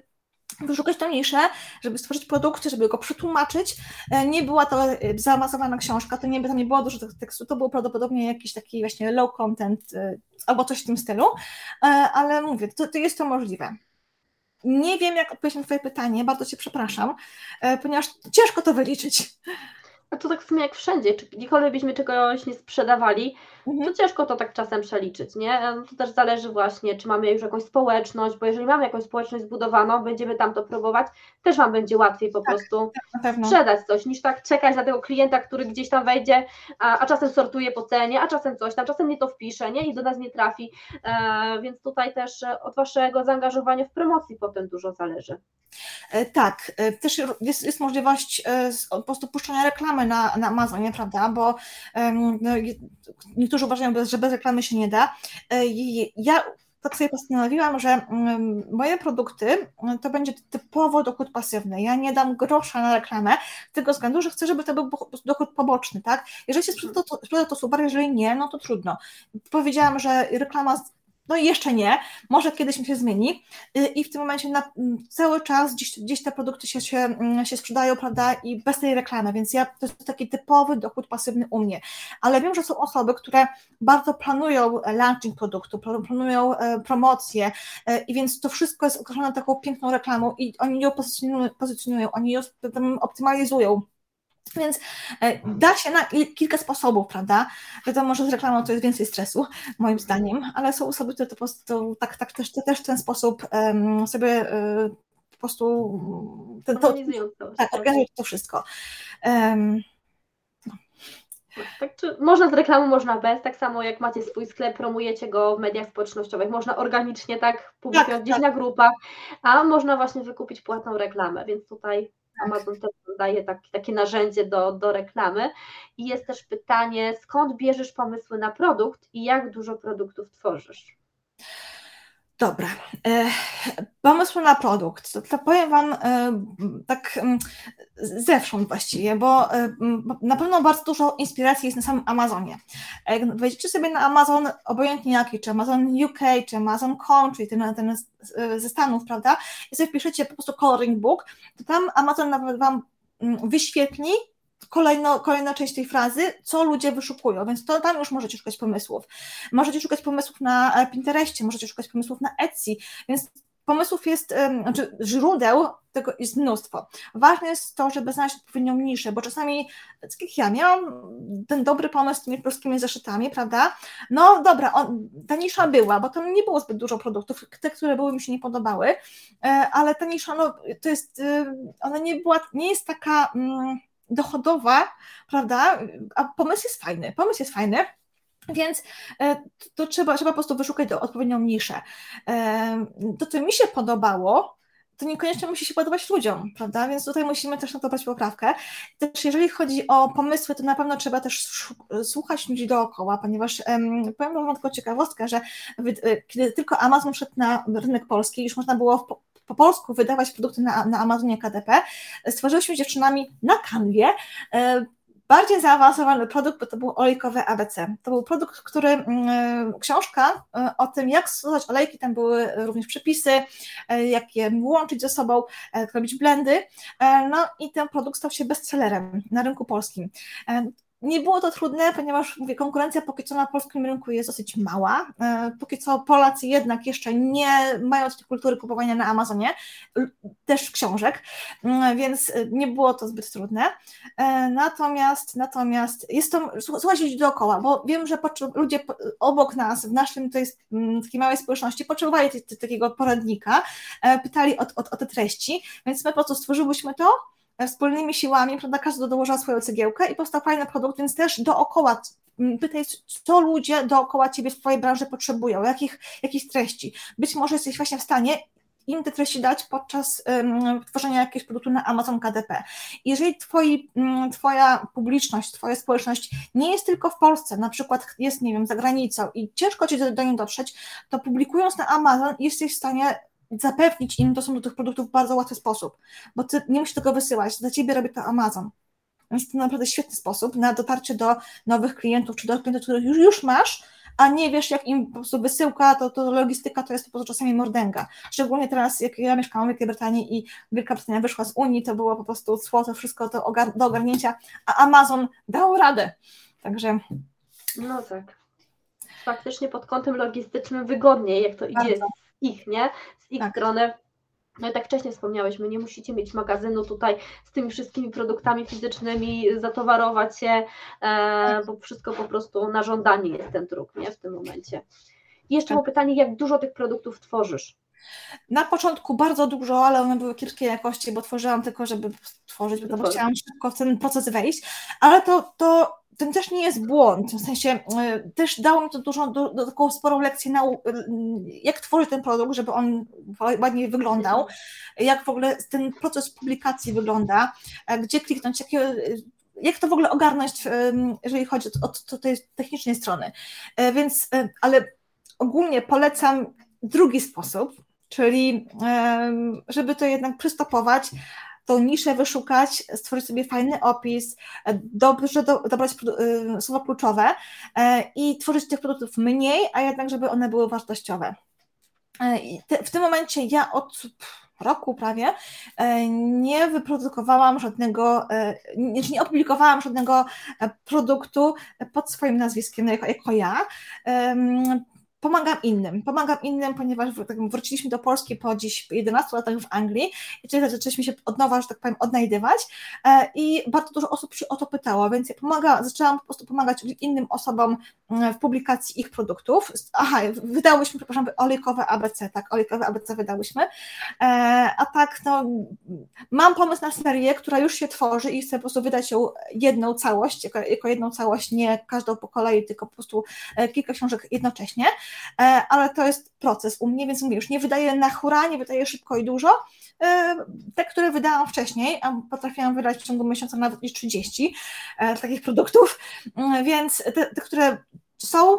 wyszukać tą niszę, żeby stworzyć produkt, żeby go przetłumaczyć. E, nie była to e, zaawansowana książka, to nie, tam nie było dużo tekstu, to był prawdopodobnie jakiś taki właśnie low content e, albo coś w tym stylu, ale mówię, to, to jest to możliwe. Nie wiem, jak odpowiedzieć na Twoje pytanie, bardzo Cię przepraszam, ponieważ ciężko to wyliczyć. A to tak w sumie jak wszędzie, czy gdziekolwiek byśmy czegoś nie sprzedawali, Mhm. to ciężko to tak czasem przeliczyć, nie? No To też zależy właśnie, czy mamy już jakąś społeczność, bo jeżeli mamy jakąś społeczność zbudowaną, będziemy tam to próbować, też Wam będzie łatwiej po prostu Na pewno. sprzedać coś, niż tak czekać na tego klienta, który gdzieś tam wejdzie, a, a czasem sortuje po cenie, a czasem coś tam, czasem nie to wpisze, nie? I do nas nie trafi, e, więc tutaj też e, od Waszego zaangażowania w promocji potem dużo zależy. E, Tak, e, też jest, jest możliwość e, po prostu puszczania reklamy na, na Amazonie, prawda? Bo no, je- niektórzy uważają, że bez reklamy się nie da. E, Ja tak sobie postanowiłam, że moje produkty mm, to będzie typowo dochód pasywny. Ja nie dam grosza na reklamę, z tego względu, że chcę, żeby to był dochód poboczny, tak? Jeżeli się sprzeda, to, sprzeda, to super, jeżeli nie, no to trudno. Powiedziałam, że reklama, no jeszcze nie, może kiedyś mi się zmieni, Y, i w tym momencie na, m, cały czas gdzieś, gdzieś te produkty się, się, mm, się sprzedają, prawda, i bez tej reklamy, więc ja, to jest taki typowy dochód pasywny u mnie, ale wiem, że są osoby, które bardzo planują launching produktu, pla- planują e, promocję e, i więc to wszystko jest określone taką piękną reklamą i oni ją pozycjonują, pozycjonują oni ją optymalizują, więc e, da się na il- kilka sposobów, prawda? Wiadomo, że z reklamą to jest więcej stresu, moim zdaniem, ale są osoby, które to po prostu tak, tak też, też w ten sposób em, sobie e, po prostu mm, ten, to, Organizując to. tak, organizują to wszystko. Em, Tak, można z reklamą, można bez, tak samo jak macie swój sklep, promujecie go w mediach społecznościowych, można organicznie tak publikować Tak, gdzieś tak. na grupach, a można właśnie wykupić płatną reklamę, więc tutaj. Amazon też daje tak, takie narzędzie do, do reklamy. I jest też pytanie, skąd bierzesz pomysły na produkt i jak dużo produktów tworzysz? Dobra. E, pomysł na produkt. To, to powiem Wam e, tak mm, zewsząd właściwie, bo e, m, na pewno bardzo dużo inspiracji jest na samym Amazonie. Jak wejdziecie sobie na Amazon, obojętnie jaki, czy Amazon UK, czy Amazon.com, czyli ten, ten ze Stanów, prawda, i sobie wpiszecie po prostu coloring book, to tam Amazon nawet Wam mm, wyświetli kolejno, kolejna część tej frazy, co ludzie wyszukują, więc to tam już możecie szukać pomysłów. Możecie szukać pomysłów na e, Pinterestie, możecie szukać pomysłów na Etsy, więc pomysłów jest, znaczy źródeł tego jest mnóstwo. Ważne jest to, żeby znaleźć odpowiednią niszę, bo czasami, tak jak ja, miałam ten dobry pomysł z tymi polskimi zeszytami, prawda? No dobra, on, ta nisza była, bo tam nie było zbyt dużo produktów, te, które były mi się nie podobały, e, ale ta nisza, no to jest, e, ona nie była, nie jest taka mm, dochodowa, prawda? A pomysł jest fajny, pomysł jest fajny, więc e, to trzeba, trzeba po prostu wyszukać odpowiednią niszę. E, To, co mi się podobało, to niekoniecznie musi się podobać ludziom, prawda? Więc tutaj musimy też na to brać poprawkę. Też jeżeli chodzi o pomysły, to na pewno trzeba też słuchać ludzi dookoła, ponieważ em, powiem Wam taką ciekawostkę, że e, kiedy tylko Amazon wszedł na rynek polski, już można było po, po polsku wydawać produkty na, na Amazonie KDP, stworzyłyśmy z dziewczynami na kanwie e, bardziej zaawansowany produkt, bo to był olejkowe ABC. To był produkt, który, mm, książka e, o tym, jak stosować olejki, tam były również przepisy, e, jak je łączyć ze sobą, e, jak robić blendy. E, No i ten produkt stał się bestsellerem na rynku polskim. Nie było to trudne, ponieważ mówię, konkurencja póki co na polskim rynku jest dosyć mała. E, Póki co Polacy jednak jeszcze nie mają tej kultury kupowania na Amazonie, też książek, Mm, więc e, nie było to zbyt trudne. E, Natomiast, natomiast jest to, słuch- słuchać ludzi dookoła, bo wiem, że ludzie obok nas, w naszym tej mm, takiej małej społeczności, potrzebowali takiego poradnika, pytali o, o, o te treści, więc my po prostu stworzyłyśmy to wspólnymi siłami, prawda, każdy dołożyła swoją cegiełkę i powstał fajny produkt, więc też dookoła m, pytaj, co ludzie dookoła ciebie w twojej branży potrzebują, jakich, jakich treści. Być może jesteś właśnie w stanie im te treści dać podczas um, tworzenia jakiegoś produktu na Amazon KDP. Jeżeli twoi, mm, twoja publiczność, twoja społeczność nie jest tylko w Polsce, na przykład jest, nie wiem, za granicą i ciężko ci do, do niej dotrzeć, to publikując na Amazon jesteś w stanie zapewnić im dostęp do tych produktów w bardzo łatwy sposób, bo ty nie musisz tego wysyłać, za ciebie robi to Amazon. Więc to naprawdę świetny sposób na dotarcie do nowych klientów, czy do klientów, których już, już masz, a nie wiesz, jak im po prostu wysyłka, to, to logistyka to jest po prostu czasami mordęga. Szczególnie teraz, jak ja mieszkałam w Wielkiej Brytanii i Wielka Brytania wyszła z Unii, to było po prostu cło, to wszystko to ogar- do ogarnięcia, a Amazon dał radę. Także No tak. Faktycznie pod kątem logistycznym wygodniej, jak to idzie Bardzo. z ich, nie? Z ich Tak. strony. no i tak wcześniej wspomniałeś, my nie musicie mieć magazynu tutaj z tymi wszystkimi produktami fizycznymi, zatowarować się, e, bo wszystko po prostu na żądanie jest ten druk, nie, w tym momencie. Jeszcze tak. mam pytanie, jak dużo tych produktów tworzysz? Na początku bardzo dużo, ale one były kiepskiej jakości, bo tworzyłam tylko, żeby tworzyć, bo, bo chciałam szybko w ten proces wejść, ale to, to ten też nie jest błąd, w sensie e, też dało mi to dużą, taką sporą lekcję na jak tworzyć ten produkt, żeby on ładnie wyglądał, jak w ogóle ten proces publikacji wygląda, e, gdzie kliknąć, jakie jak to w ogóle ogarnąć, jeżeli chodzi o, o, o tej technicznej strony. E, więc, ale ogólnie polecam drugi sposób, czyli żeby to jednak przystopować, tą niszę wyszukać, stworzyć sobie fajny opis, dobrze do, dobrać y, słowa kluczowe e, i tworzyć tych produktów mniej, a jednak, żeby one były wartościowe. E, te, w tym momencie ja od roku prawie e, nie wyprodukowałam żadnego, nie, nie opublikowałam żadnego produktu pod swoim nazwiskiem jako, jako ja pomagam innym. Pomagam innym, ponieważ tak wróciliśmy do Polski po dziś 11 latach w Anglii i tutaj zaczęliśmy się od nowa, że tak powiem, odnajdywać e, i bardzo dużo osób się o to pytało, więc ja pomaga, zaczęłam po prostu pomagać innym osobom mm, w publikacji ich produktów. Aha, wydałyśmy, przepraszam, olejkowe ABC, tak, olejkowe ABC wydałyśmy, e, a tak, no, mam pomysł na serię, która już się tworzy i chcę po prostu wydać ją jedną całość, jako, jako jedną całość, nie każdą po kolei, tylko po prostu e, kilka książek jednocześnie. E, ale to jest proces u mnie, więc mówię, już nie wydaję na hura, nie wydaję szybko i dużo. E, te, które wydałam wcześniej, a potrafiłam wydać w ciągu miesiąca nawet niż 30 e, takich produktów, więc te, te które są,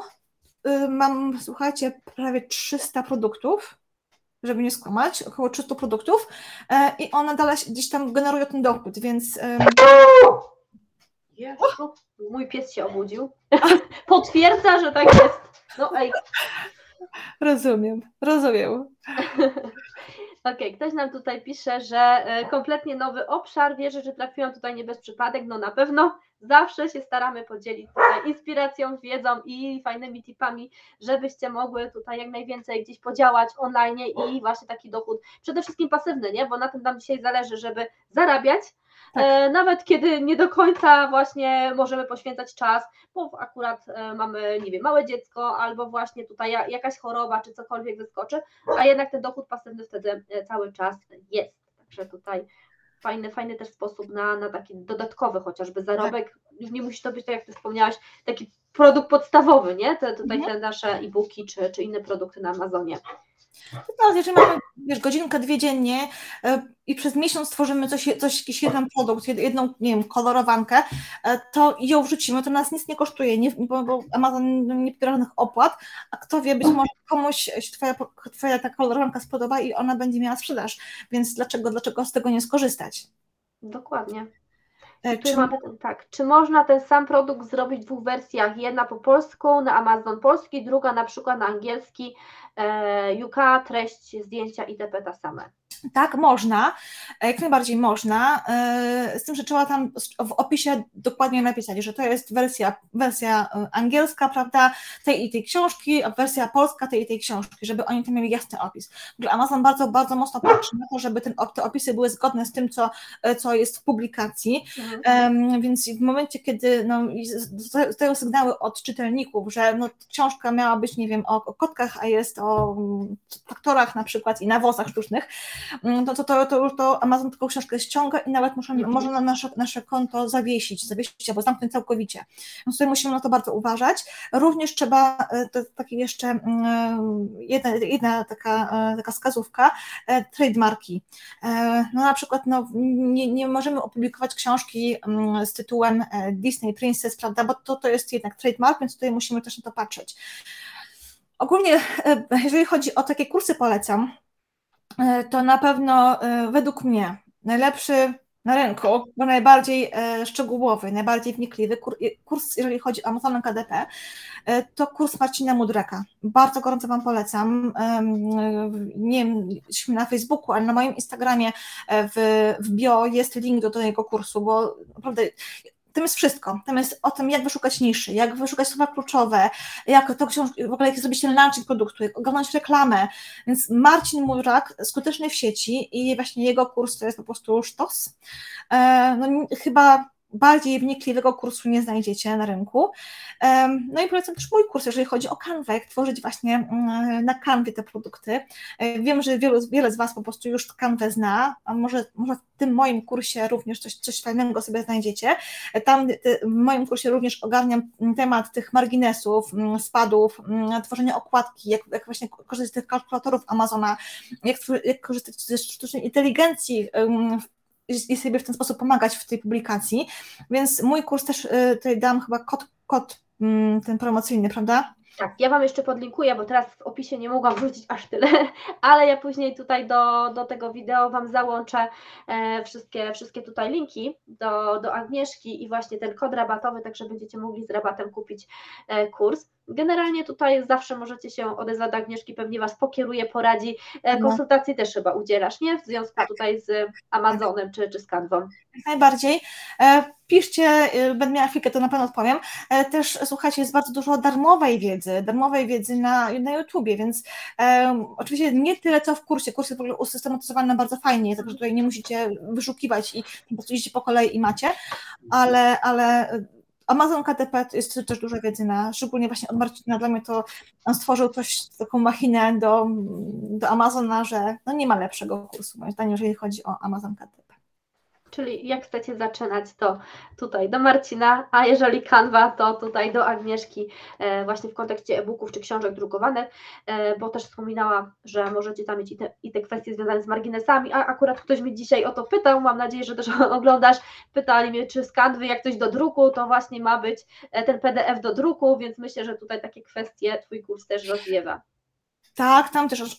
mam, słuchajcie, prawie 300 produktów, żeby nie skłamać, około 300 produktów i one dalej gdzieś tam generują ten dochód, więc... Jezu, mój pies się obudził. Potwierdza, że tak jest. No ej. Rozumiem, rozumiem. Okej, okay, ktoś nam tutaj pisze, że e, kompletnie nowy obszar. Wierzę, że trafiłam tutaj nie bez przypadek. No na pewno zawsze się staramy podzielić tutaj inspiracją, wiedzą i fajnymi tipami, żebyście mogły tutaj jak najwięcej gdzieś podziałać online i właśnie taki dochód, przede wszystkim pasywny, nie? Bo na tym nam dzisiaj zależy, żeby zarabiać, tak. E, nawet kiedy nie do końca właśnie możemy poświęcać czas, bo akurat e, mamy, nie wiem, małe dziecko, albo właśnie tutaj jakaś choroba, czy cokolwiek wyskoczy, a jednak ten dochód pasywny wtedy e, cały czas jest. Także tutaj fajny, fajny też sposób na, na taki dodatkowy chociażby zarobek. Tak. Już nie musi to być, tak jak Ty wspomniałaś, taki produkt podstawowy, nie? Te, tutaj mhm. te nasze e-booki czy, czy inne produkty na Amazonie. No, jeżeli mamy wiesz, godzinkę, dwie dziennie e, i przez miesiąc tworzymy coś, coś, jakiś jeden produkt, jedną, nie wiem, kolorowankę, e, to ją wrzucimy, to nas nic nie kosztuje, nie, bo, Amazon nie pobiera żadnych opłat, a kto wie, być może komuś się twoja, twoja ta kolorowanka spodoba i ona będzie miała sprzedaż, więc dlaczego, dlaczego z tego nie skorzystać? Dokładnie. E, czy, tak, czy można ten sam produkt zrobić w dwóch wersjach? Jedna po polsku na Amazon polski, druga na przykład na angielski, e, UK, treść, zdjęcia itp. ta same. Tak, można, jak najbardziej można, e, z tym, że trzeba tam w opisie dokładnie napisać, że to jest wersja, wersja e, angielska, prawda, tej i tej książki, a wersja polska tej i tej książki, żeby oni tam mieli jasny opis. Amazon bardzo, bardzo mocno patrzy na to, żeby ten, te opisy były zgodne z tym, co, e, co jest w publikacji, mhm. więc w momencie, kiedy no, dostają sygnały od czytelników, że no, książka miała być, nie wiem, o, o kotkach, a jest o mm, traktorach na przykład i nawozach sztucznych, to, to, to, to już to Amazon taką książkę ściąga i nawet muszą, mhm. może na nasze, nasze konto zawiesić, zawiesić albo zamknąć całkowicie. Więc tutaj musimy na to bardzo uważać. Również trzeba, e, to takie jeszcze mm, jedna, jedna taka, e, taka wskazówka, e, trademarki. No na przykład no, nie, nie możemy opublikować książki mm, z tytułem Disney Princess, prawda, bo to, to jest jednak trademark, więc tutaj musimy też na to patrzeć. Ogólnie, jeżeli chodzi o takie kursy, polecam. E, to na pewno e, według mnie najlepszy na rynku, bo najbardziej e, szczegółowy, najbardziej wnikliwy kurs, jeżeli chodzi o Amazon KDP, to kurs Marcina Mudreka. Bardzo gorąco Wam polecam. Nie wiem, na Facebooku, ale na moim Instagramie w, bio jest link do, jego kursu, bo naprawdę tam jest wszystko. Tam jest o tym, jak wyszukać niszy, jak wyszukać słowa kluczowe, jak to w ogóle jak zrobić ten launching produktu, jak ogarnąć reklamę. Więc Marcin Murak, skuteczny w sieci i właśnie jego kurs to jest po prostu sztos. E, no, chyba bardziej wnikliwego kursu nie znajdziecie na rynku. No i polecam też mój kurs, jeżeli chodzi o Canva, jak tworzyć właśnie mm, na Canwie te produkty. E, wiem, że wielu, wiele z Was po prostu już Canva zna, a może, może w tym moim kursie również coś, coś fajnego sobie znajdziecie. E, tam w moim kursie również ogarniam temat tych marginesów, mm, spadów, mm, tworzenia okładki, jak, jak właśnie korzystać z tych kalkulatorów Amazona, jak, jak korzystać ze sztucznej inteligencji i sobie w ten sposób pomagać w tej publikacji. Więc mój kurs też y, tutaj dam chyba kod, kod mm, ten promocyjny, prawda? Tak, ja Wam jeszcze podlinkuję, bo teraz w opisie nie mogłam wrzucić aż tyle, ale ja później tutaj do, do tego wideo Wam załączę e, wszystkie, wszystkie tutaj linki do, do Agnieszki i właśnie ten kod rabatowy, tak że będziecie mogli z rabatem kupić e, kurs. Generalnie tutaj zawsze możecie się odezwać do Agnieszki, pewnie Was pokieruje, poradzi. E, mhm. Konsultacji też chyba udzielasz, nie? W związku tak. tutaj z Amazonem czy, czy z Canvą. Najbardziej. E, piszcie, e, będę miała chwilkę, to na pewno odpowiem. Też słuchajcie, jest bardzo dużo darmowej wiedzy, darmowej wiedzy na, na YouTubie, więc um, oczywiście nie tyle co w kursie. Kurs jest w ogóle usystematyzowany bardzo fajnie, także tutaj nie musicie wyszukiwać i po prostu idziecie po kolei i macie, ale, ale Amazon KTP jest też dużo wiedzy na, szczególnie właśnie od Marcina, dla mnie to on stworzył coś, taką machinę do, do Amazona, że no nie ma lepszego kursu moim zdaniem, jeżeli chodzi o Amazon KTP. Czyli jak chcecie zaczynać, to tutaj do Marcina, a jeżeli Canva, to tutaj do Agnieszki, e, właśnie w kontekście e-booków czy książek drukowanych, e, bo też wspominała, że możecie tam mieć i te, i te kwestie związane z marginesami, a akurat ktoś mnie dzisiaj o to pytał, mam nadzieję, że też oglądasz, pytali mnie, czy z Canvy jak coś do druku, to właśnie ma być e, ten PDF do druku, więc myślę, że tutaj takie kwestie Twój kurs też rozwiewa. Tak, tam też,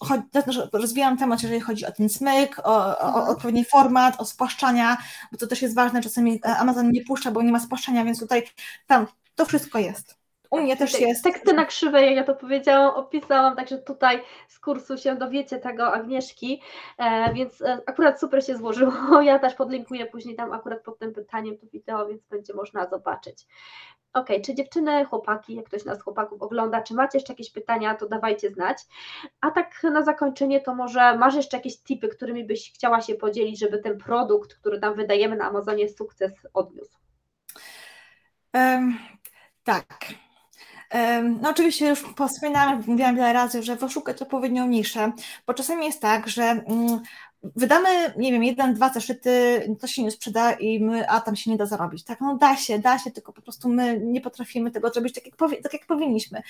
rozwijam temat, jeżeli chodzi o ten smyk, o, o, o mhm. odpowiedni format, o spłaszczania, bo to też jest ważne, czasami Amazon nie puszcza, bo nie ma spłaszczania, więc tutaj tam to wszystko jest. U mnie też jest. Teksty na krzywe, jak ja to powiedziałam, opisałam, także tutaj z kursu się dowiecie tego Agnieszki, e, więc e, akurat super się złożyło. Ja też podlinkuję później tam akurat pod tym pytaniem to wideo, więc będzie można zobaczyć. Ok, czy dziewczyny, chłopaki, jak ktoś nas chłopaków ogląda, czy macie jeszcze jakieś pytania, to dawajcie znać. A tak na zakończenie, to może masz jeszcze jakieś tipy, którymi byś chciała się podzielić, żeby ten produkt, który tam wydajemy na Amazonie, sukces odniósł? Um, tak. No oczywiście już wspominałam, mówiłam wiele razy, że poszukać odpowiednią niszę, bo czasami jest tak, że mm, wydamy, nie wiem, jeden, dwa zeszyty, to się nie sprzeda i my, a tam się nie da zarobić. Tak, no da się, da się, tylko po prostu my nie potrafimy tego zrobić tak, jak, powi- tak jak powinniśmy.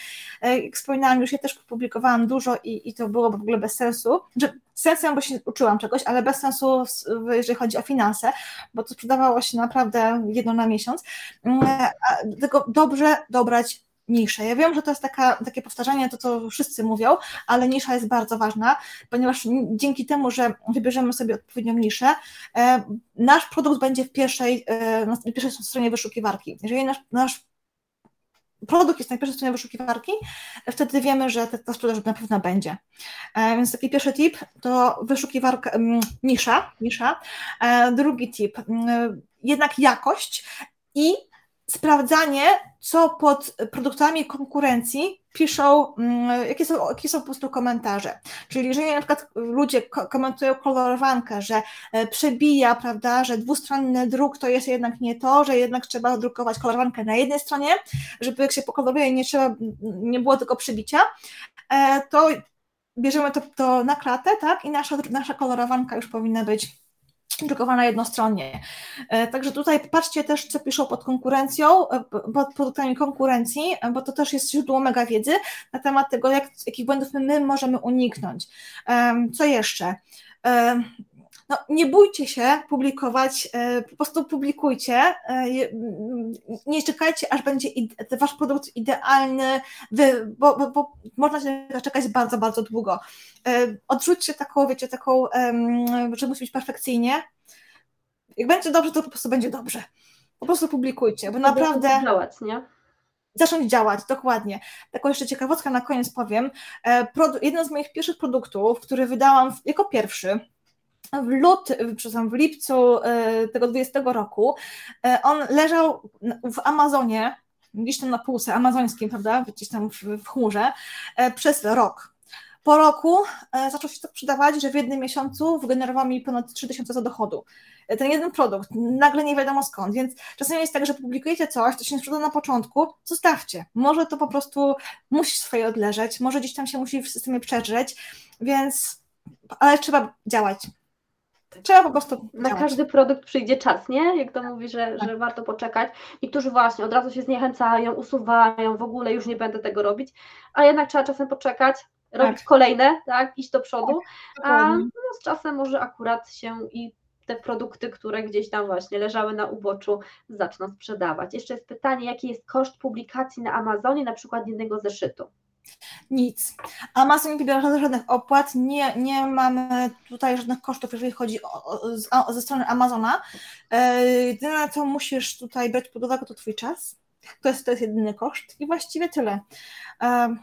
E, jak wspominałam już, ja też publikowałam dużo i, i to było w ogóle bez sensu, że sensem, bo się uczyłam czegoś, ale bez sensu, jeżeli chodzi o finanse, bo to sprzedawało się naprawdę jedno na miesiąc. Mm, tylko dobrze dobrać niszę. Ja wiem, że to jest taka, takie powtarzanie, to co wszyscy mówią, ale nisza jest bardzo ważna, ponieważ dzięki temu, że wybierzemy sobie odpowiednią niszę, e, nasz produkt będzie w pierwszej, e, na pierwszej stronie wyszukiwarki. Jeżeli nasz, nasz produkt jest na pierwszej stronie wyszukiwarki, wtedy wiemy, że ta, ta sprzedaż na pewno będzie. E, więc taki pierwszy tip to wyszukiwarka, nisza, nisza. Drugi tip, jednak jakość i sprawdzanie, co pod produktami konkurencji piszą, mm, jakie są, jakie są po prostu komentarze. Czyli jeżeli na przykład ludzie komentują kolorowankę, że e, przebija, prawda, że dwustronny druk to jest jednak nie to, że jednak trzeba drukować kolorowankę na jednej stronie, żeby jak się pokoloruje nie trzeba, nie było tylko przebicia, e, to bierzemy to, to na klatę, tak, i nasza, nasza kolorowanka już powinna być drukowana jednostronnie. E, także tutaj patrzcie też, co piszą pod konkurencją, e, pod produktami konkurencji, e, bo to też jest źródło mega wiedzy na temat tego, jak, jakich błędów my, my możemy uniknąć. Co jeszcze? No, nie bójcie się publikować, po prostu publikujcie, nie czekajcie, aż będzie wasz produkt idealny, bo, bo, bo można się zaczekać bardzo, bardzo długo. Odrzućcie taką, wiecie, taką, że musi być perfekcyjnie. Jak będzie dobrze, to po prostu będzie dobrze. Po prostu publikujcie, bo naprawdę... Działać, nie? Zacząć działać, dokładnie. Taką jeszcze ciekawostka na koniec powiem. E, jeden z moich pierwszych produktów, który wydałam jako pierwszy, w lut, przepraszam, w lipcu e, tego 20 roku, e, on leżał w Amazonie, gdzieś tam na półce amazońskim, prawda, gdzieś tam w, w chmurze, e, przez rok. Po roku zaczął się tak sprzedawać, że w jednym miesiącu wygenerował mi ponad 3000 za dochodu. Ten jeden produkt, nagle nie wiadomo skąd, więc czasami jest tak, że publikujecie coś, to się nie sprzeda na początku, zostawcie. Może to po prostu musi swoje odleżeć, może gdzieś tam się musi w systemie przedrzeć, więc, ale trzeba działać. Trzeba po prostu. Na każdy produkt przyjdzie czas, nie? Jak to mówi, że, tak. że warto poczekać. Niektórzy właśnie od razu się zniechęcają, usuwają, w ogóle już nie będę tego robić, a jednak trzeba czasem poczekać, robić tak. kolejne, tak, iść do przodu, tak, a no, z czasem może akurat się i te produkty, które gdzieś tam właśnie leżały na uboczu, zaczną sprzedawać. Jeszcze jest pytanie, jaki jest koszt publikacji na Amazonie, na przykład jednego zeszytu? Nic. Amazon nie pobiera żadnych opłat, nie, nie mamy tutaj żadnych kosztów, jeżeli chodzi o, o, ze strony Amazona. E, jedyne, co musisz tutaj brać pod uwagę, to Twój czas. To jest, to jest jedyny koszt i właściwie tyle. E,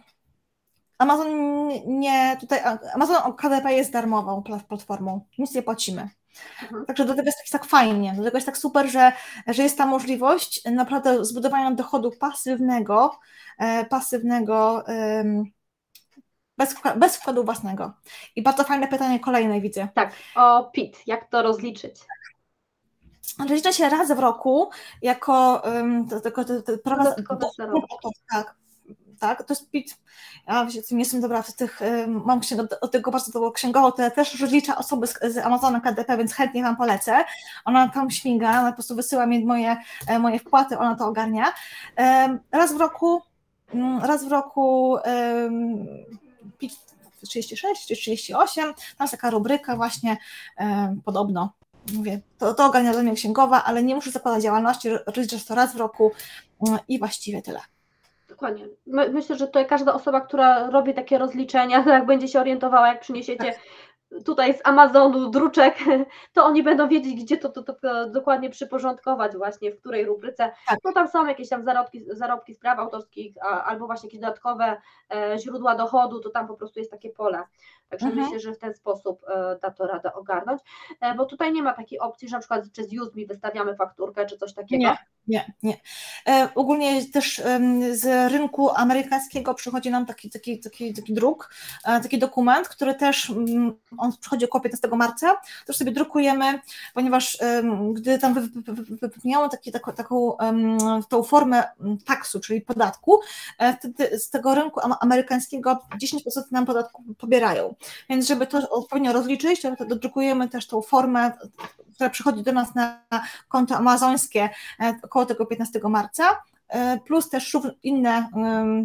Amazon nie, tutaj, Amazon KDP jest darmową platformą, nic nie płacimy. Mhm. Także do tego jest tak, tak fajnie, do tego jest tak super, że, że jest ta możliwość naprawdę zbudowania dochodu pasywnego, e, pasywnego bez, bez wkładu własnego. I bardzo fajne pytanie kolejne widzę. Tak, o PIT, jak to rozliczyć? Rozlicza się raz w roku jako um, to, to, to, to, prawa, tak, tak, to jest PIT. Ja nie jestem dobra w tych, mam się do, do tego bardzo dobrą księgową, to też rozlicza osoby z, z Amazona KDP, więc chętnie Wam polecę. Ona tam śmiga, ona po prostu wysyła mi moje, e, moje wpłaty, ona to ogarnia. Raz w roku, mm, raz w roku PIT 36 czy 38, tam jest taka rubryka właśnie podobno mówię, to, to ogarnia dla mnie księgowa, ale nie muszę zakładać działalności, rozliczasz to raz w roku mm, i właściwie tyle. Dokładnie. My, myślę, że tutaj każda osoba, która robi takie rozliczenia, jak będzie się orientowała, jak przyniesiecie tak tutaj z Amazonu druczek, to oni będą wiedzieć, gdzie to, to, to dokładnie przyporządkować właśnie, w której rubryce. Tak. No tam są jakieś tam zarobki, zarobki z praw autorskich a, albo właśnie jakieś dodatkowe e, źródła dochodu, to tam po prostu jest takie pole. Także mhm. myślę, że w ten sposób e, da to radę ogarnąć, e, bo tutaj nie ma takiej opcji, że na przykład czy z mi wystawiamy fakturkę, czy coś takiego. Nie, nie, nie. E, ogólnie też z rynku amerykańskiego przychodzi nam taki, taki, taki, taki druk, e, taki dokument, który też mm, on przychodzi około 15 marca, też sobie drukujemy, ponieważ gdy tam wypełniamy taki, taką, taką tą formę taksu, czyli podatku, e, wtedy z tego rynku amerykańskiego 10% nam podatku pobierają. Więc żeby to odpowiednio rozliczyć, to dodrukujemy też tą formę, która przychodzi do nas na konto amazońskie około tego 15 marca, e, plus też inne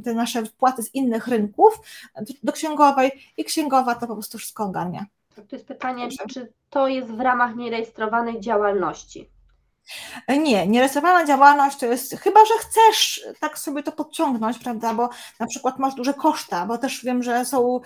te nasze wpłaty z innych rynków do księgowej i księgowa to po prostu wszystko ogarnia. To jest pytanie, czy to jest w ramach nierejestrowanej działalności? Nie, nierejestrowana działalność to jest, chyba że chcesz tak sobie to podciągnąć, prawda, bo na przykład masz duże koszta, bo też wiem, że są,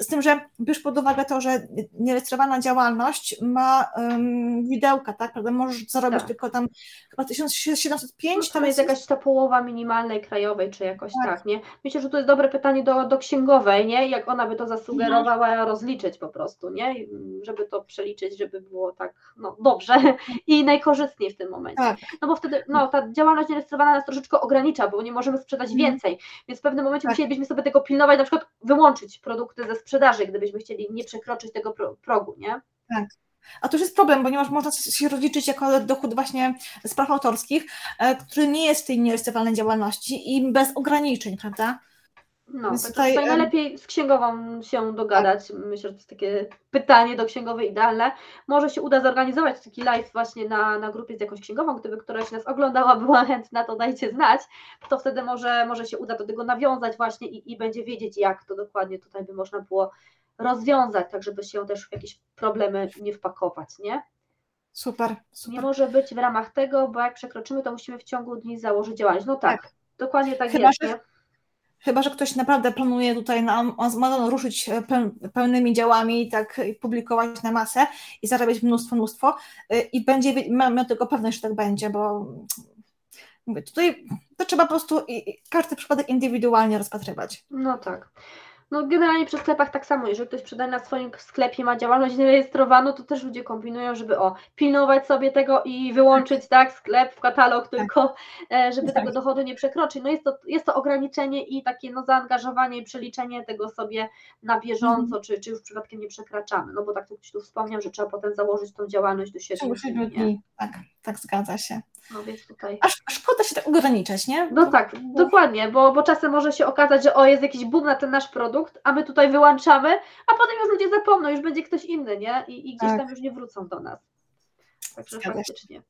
z tym, że bierz pod uwagę to, że nierejestrowana działalność ma um, widełka, tak, prawda, możesz zarobić tak. tylko tam chyba 1705. No, tam jest jakaś ta połowa minimalnej krajowej, czy jakoś tak. tak, nie? Myślę, że to jest dobre pytanie do, do księgowej, nie? Jak ona by to zasugerowała mhm. rozliczyć po prostu, nie? Żeby to przeliczyć, żeby było tak, no dobrze i najkorzystniej w tym momencie. Tak. No bo wtedy no, ta działalność nierejestrowana nas troszeczkę ogranicza, bo nie możemy sprzedać mhm. więcej, więc w pewnym momencie tak. musielibyśmy sobie tego pilnować, na przykład wyłączyć produkty ze sprzedaży, gdybyśmy chcieli nie przekroczyć tego progu, nie? Tak. A to już jest problem, ponieważ można się rozliczyć jako dochód właśnie z praw autorskich, e, który nie jest w tej nierejestrowanej działalności i bez ograniczeń, prawda? No, Więc tutaj, tutaj najlepiej z księgową się dogadać. Tak. Myślę, że to jest takie pytanie do księgowej idealne. Może się uda zorganizować taki live właśnie na, na grupie z jakąś księgową, gdyby któraś nas oglądała, była chętna, to dajcie znać. To wtedy może, może się uda do tego nawiązać właśnie i, i będzie wiedzieć, jak to dokładnie tutaj by można było rozwiązać, tak żeby się też w jakieś problemy nie wpakować, nie? Super, super. Nie może być w ramach tego, bo jak przekroczymy, to musimy w ciągu dni założyć działalność. No tak, tak. dokładnie tak Chyba, jest. Że Chyba, że ktoś naprawdę planuje tutaj na Amazon ruszyć e, pełnymi działami, tak publikować na masę i zarabiać mnóstwo, mnóstwo e, i będzie miał tego pewność, że tak będzie, bo mówię, tutaj to trzeba po prostu każdy przypadek indywidualnie rozpatrywać. No tak. No generalnie przy sklepach tak samo, jeżeli ktoś sprzedaje na swoim sklepie, ma działalność nierejestrowaną, to też ludzie kombinują, żeby o, pilnować sobie tego i wyłączyć tak sklep w katalog tak. tylko, tak. żeby tak. tego dochodu nie przekroczyć. No jest to, jest to ograniczenie i takie no zaangażowanie i przeliczenie tego sobie na bieżąco, mhm. czy, czy już przypadkiem nie przekraczamy, no bo tak ktoś tu wspomniał, że trzeba potem założyć tą działalność do siebie. dni. Tak, tak zgadza się. No więc tutaj. Aż szkoda się tak ograniczać, nie? No tak, dokładnie, bo, bo czasem może się okazać, że o, jest jakiś boom na ten nasz produkt, a my tutaj wyłączamy, a potem już ludzie zapomną, już będzie ktoś inny, nie? I, i gdzieś tak. tam już nie wrócą do nas. Także Zgadza faktycznie.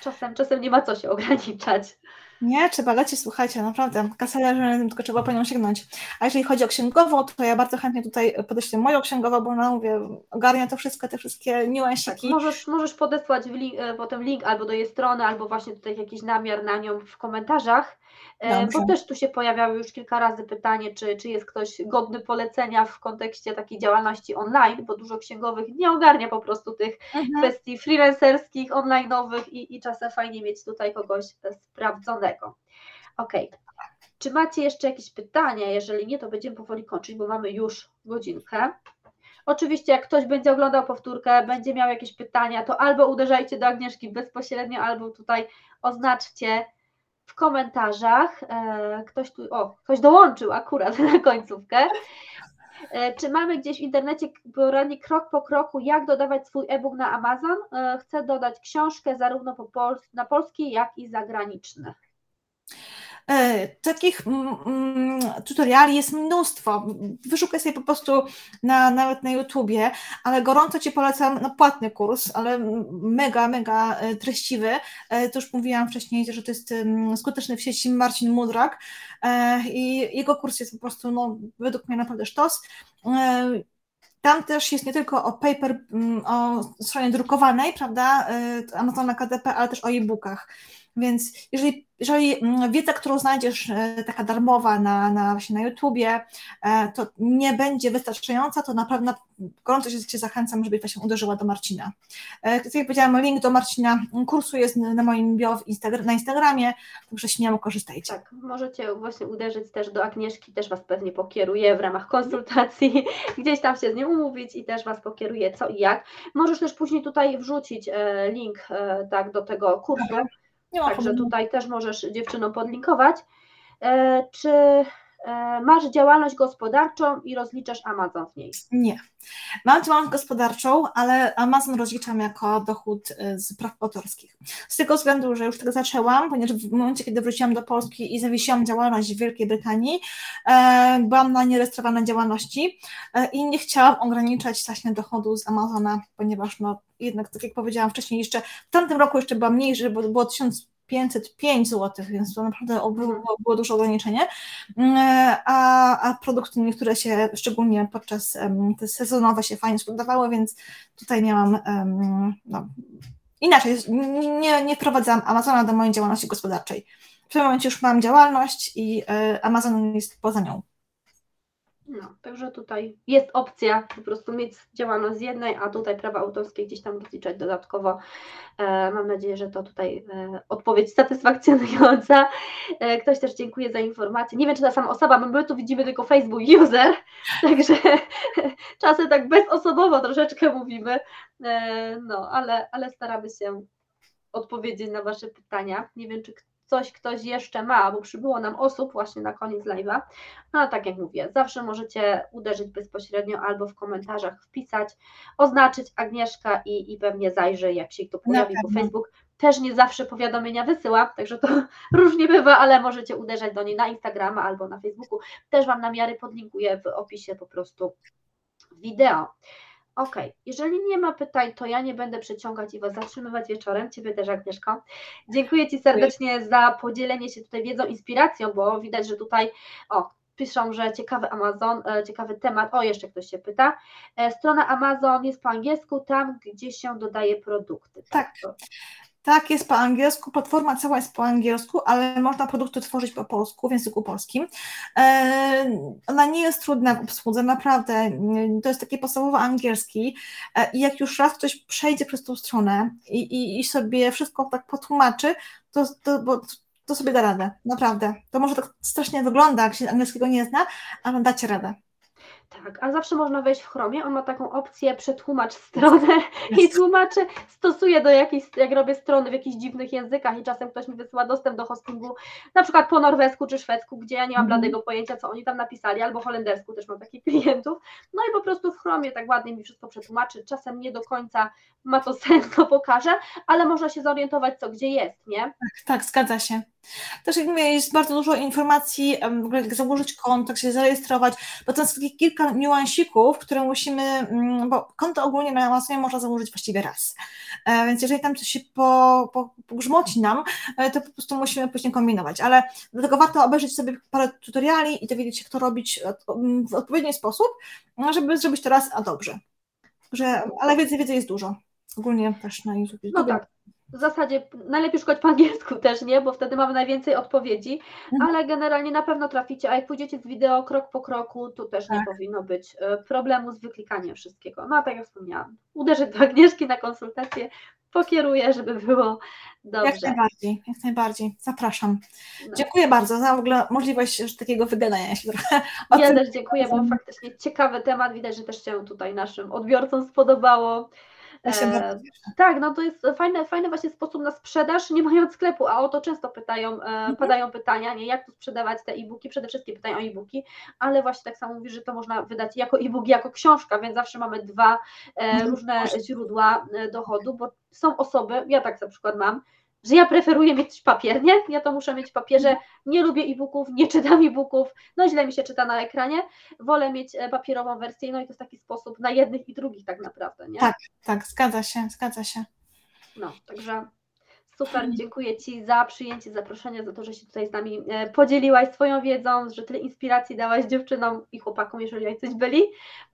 Czasem, czasem nie ma co się ograniczać. Nie, trzeba lecieć, słuchajcie, naprawdę, kasa leży, tylko trzeba po nią sięgnąć. A jeżeli chodzi o księgową, to ja bardzo chętnie tutaj podeślę moją księgową, bo ona, mówię, ogarnia to wszystko, te wszystkie niuansiki. Tak, możesz, możesz podesłać link, e, potem link albo do jej strony, albo właśnie tutaj jakiś namiar na nią w komentarzach, Dobrze. bo też tu się pojawiały już kilka razy pytanie, czy, czy jest ktoś godny polecenia w kontekście takiej działalności online, bo dużo księgowych nie ogarnia po prostu tych mhm. kwestii freelancerskich, online'owych i, i czasem fajnie mieć tutaj kogoś sprawdzonego. Ok. Czy macie jeszcze jakieś pytania? Jeżeli nie, to będziemy powoli kończyć, bo mamy już godzinkę. Oczywiście, jak ktoś będzie oglądał powtórkę, będzie miał jakieś pytania, to albo uderzajcie do Agnieszki bezpośrednio, albo tutaj oznaczcie w komentarzach. E, ktoś tu, o, ktoś dołączył akurat na końcówkę. E, czy mamy gdzieś w internecie poradnik krok po kroku, jak dodawać swój e-book na Amazon? E, chcę dodać książkę zarówno po pol na polski, jak i zagraniczny. E, takich mm, mm, tutoriali jest mnóstwo. Wyszukaj sobie po prostu na, nawet na YouTubie, ale gorąco Ci polecam na płatny kurs, ale mega, mega e, treściwy. E, to już mówiłam wcześniej, że to jest skuteczny w sieci Marcin Mudrak i jego kurs jest po prostu, no, według mnie naprawdę sztos. Tam też jest nie tylko o paper, o stronie drukowanej, prawda, Amazona KDP, ale też o e-bookach. Więc jeżeli jeżeli mm, wiedza, którą znajdziesz e, taka darmowa na, na, właśnie na YouTubie, e, to nie będzie wystarczająca, to naprawdę gorąco się Cię zachęcam, żeby się uderzyła do Marcina. E, tak jak powiedziałam, link do Marcina kursu jest na moim bio na Instagramie, także śmiało korzystajcie. Tak, możecie właśnie uderzyć też do Agnieszki, też Was pewnie pokieruje w ramach konsultacji, gdzieś tam się z nią umówić i też Was pokieruje co i jak. Możesz też później tutaj wrzucić link tak, do tego kursu. Aha nie ma Także tutaj też możesz dziewczyną podlinkować. E, czy e, masz działalność gospodarczą i rozliczasz Amazon w niej? Nie. Mam działalność gospodarczą, ale Amazon rozliczam jako dochód e, z praw autorskich. Z tego względu, że już tak zaczęłam, ponieważ w momencie, kiedy wróciłam do Polski i zawiesiłam działalność w Wielkiej Brytanii, byłam na nierejestrowanej działalności i nie chciałam ograniczać właśnie dochodu z Amazona, ponieważ no, jednak, tak jak powiedziałam wcześniej, jeszcze w tamtym roku jeszcze była mniejsza, bo było 1505 zł, więc to naprawdę było, było duże ograniczenie, a, a produkty niektóre się, szczególnie podczas te sezonowe się fajnie sprzedawały, więc tutaj miałam no, inaczej, nie, nie wprowadzam Amazona do mojej działalności gospodarczej. W tym momencie już mam działalność i e, Amazon jest poza nią. No, także tutaj jest opcja po prostu mieć działalność z jednej, a tutaj prawa autorskie gdzieś tam rozliczać dodatkowo. E, mam nadzieję, że to tutaj e, odpowiedź satysfakcjonująca. E, ktoś też dziękuję za informację. Nie wiem, czy ta sama osoba, bo my tu widzimy tylko Facebook user, także czasem tak bezosobowo troszeczkę mówimy, e, no, ale, ale staramy się odpowiedzieć na Wasze pytania. Nie wiem, czy coś ktoś jeszcze ma, bo przybyło nam osób właśnie na koniec live'a, no tak jak mówię, zawsze możecie uderzyć bezpośrednio albo w komentarzach wpisać, oznaczyć Agnieszka i, i pewnie zajrzy, jak się to pojawi, bo Facebook też nie zawsze powiadomienia wysyła, także to różnie bywa, ale możecie uderzać do niej na Instagrama albo na Facebooku. Też Wam namiary podlinkuję w opisie po prostu wideo. Ok, jeżeli nie ma pytań, to ja nie będę przeciągać i Was zatrzymywać wieczorem. Ciebie też, Agnieszko. Dziękuję Ci serdecznie za podzielenie się tutaj wiedzą, inspiracją, bo widać, że tutaj, o, piszą, że ciekawy Amazon, e, ciekawy temat. O, jeszcze ktoś się pyta. E, strona Amazon jest po angielsku, tam gdzie się dodaje produkty. Tak. tak. Tak, jest po angielsku, platforma cała jest po angielsku, ale można produkty tworzyć po polsku, w języku polskim. E, ona nie jest trudna w obsłudze, naprawdę. To jest taki podstawowy angielski e, i jak już raz ktoś przejdzie przez tą stronę i, i, i sobie wszystko tak potłumaczy, to, to, bo, to sobie da radę, naprawdę. To może tak strasznie wygląda, jak się angielskiego nie zna, ale dacie radę. Tak, a zawsze można wejść w Chromie, on ma taką opcję przetłumacz stronę i tłumaczy, stosuje do jakiejś, jak robię strony w jakichś dziwnych językach i czasem ktoś mi wysyła dostęp do hostingu, na przykład po norwesku czy szwedzku, gdzie ja nie mam Mhm. bladego pojęcia, co oni tam napisali, albo holendersku, też mam takich klientów, no i po prostu w Chromie tak ładnie mi wszystko przetłumaczy, czasem nie do końca ma to sens, to pokaże, ale można się zorientować, co gdzie jest, nie? Tak, zgadza się. Też jak mówię, jest bardzo dużo informacji, w ogóle jak założyć konto, jak się zarejestrować, bo to jest takich kilka niuansików, które musimy, mm, bo konto ogólnie na Amazonie można założyć właściwie raz. E, Więc jeżeli tam coś się po, po, pogrzmoci nam, e, to po prostu musimy później kombinować, ale dlatego warto obejrzeć sobie parę tutoriali i dowiedzieć się, jak to robić w odpowiedni sposób, no, żeby zrobić to raz, a dobrze. Że, ale wiedzy, wiedzy jest dużo. Ogólnie też na YouTube. No tak. W zasadzie najlepiej szukać po angielsku też, nie? Bo wtedy mamy najwięcej odpowiedzi, Mhm. ale generalnie na pewno traficie, a jak pójdziecie z wideo krok po kroku, to też nie Tak. powinno być e, problemu z wyklikaniem wszystkiego. No a tak jak wspomniałam, uderzę do Agnieszki na konsultację, pokieruję, żeby było Jak dobrze. najbardziej, jak najbardziej. Zapraszam. No. Dziękuję bardzo za w ogóle możliwość takiego wygadania się trochę. Ja też dziękuję, bo faktycznie ciekawy temat, widać, że też się tutaj naszym odbiorcom spodobało. Ja się E. Tak, no to jest fajny, fajny właśnie sposób na sprzedaż, nie mając sklepu, a o to często pytają, e, padają pytania, nie, jak tu sprzedawać te e-booki, przede wszystkim pytają o e-booki, ale właśnie tak samo mówisz, że to można wydać jako e-book, jako książka, więc zawsze mamy dwa e, Mhm. różne źródła e, dochodu, bo są osoby, ja tak na przykład mam, że ja preferuję mieć papier, nie? Ja to muszę mieć w papierze, nie lubię e-booków, nie czytam e-booków, no źle mi się czyta na ekranie, wolę mieć e, papierową wersję, no i to jest taki sposób na jednych i drugich tak naprawdę, nie? Tak. Tak, zgadza się, zgadza się. No, także super, dziękuję Ci za przyjęcie zaproszenia, za to, że się tutaj z nami e, podzieliłaś swoją wiedzą, że tyle inspiracji dałaś dziewczynom i chłopakom, jeżeli jacyś byli.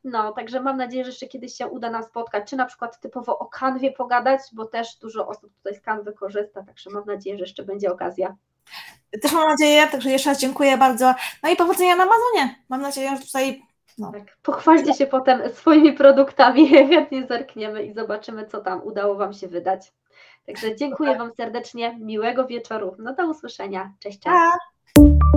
No, także mam nadzieję, że jeszcze kiedyś się uda nam spotkać, czy na przykład typowo o kanwie pogadać, bo też dużo osób tutaj z kanwy korzysta, także mam nadzieję, że jeszcze będzie okazja. Też mam nadzieję, także jeszcze raz dziękuję bardzo. No i powodzenia na Amazonie. Mam nadzieję, że tutaj no, Tak. Pochwalcie się potem swoimi produktami, chętnie zerkniemy i zobaczymy, co tam udało Wam się wydać. Także dziękuję Wam serdecznie, miłego wieczoru. No do usłyszenia. Cześć, cześć. Pa.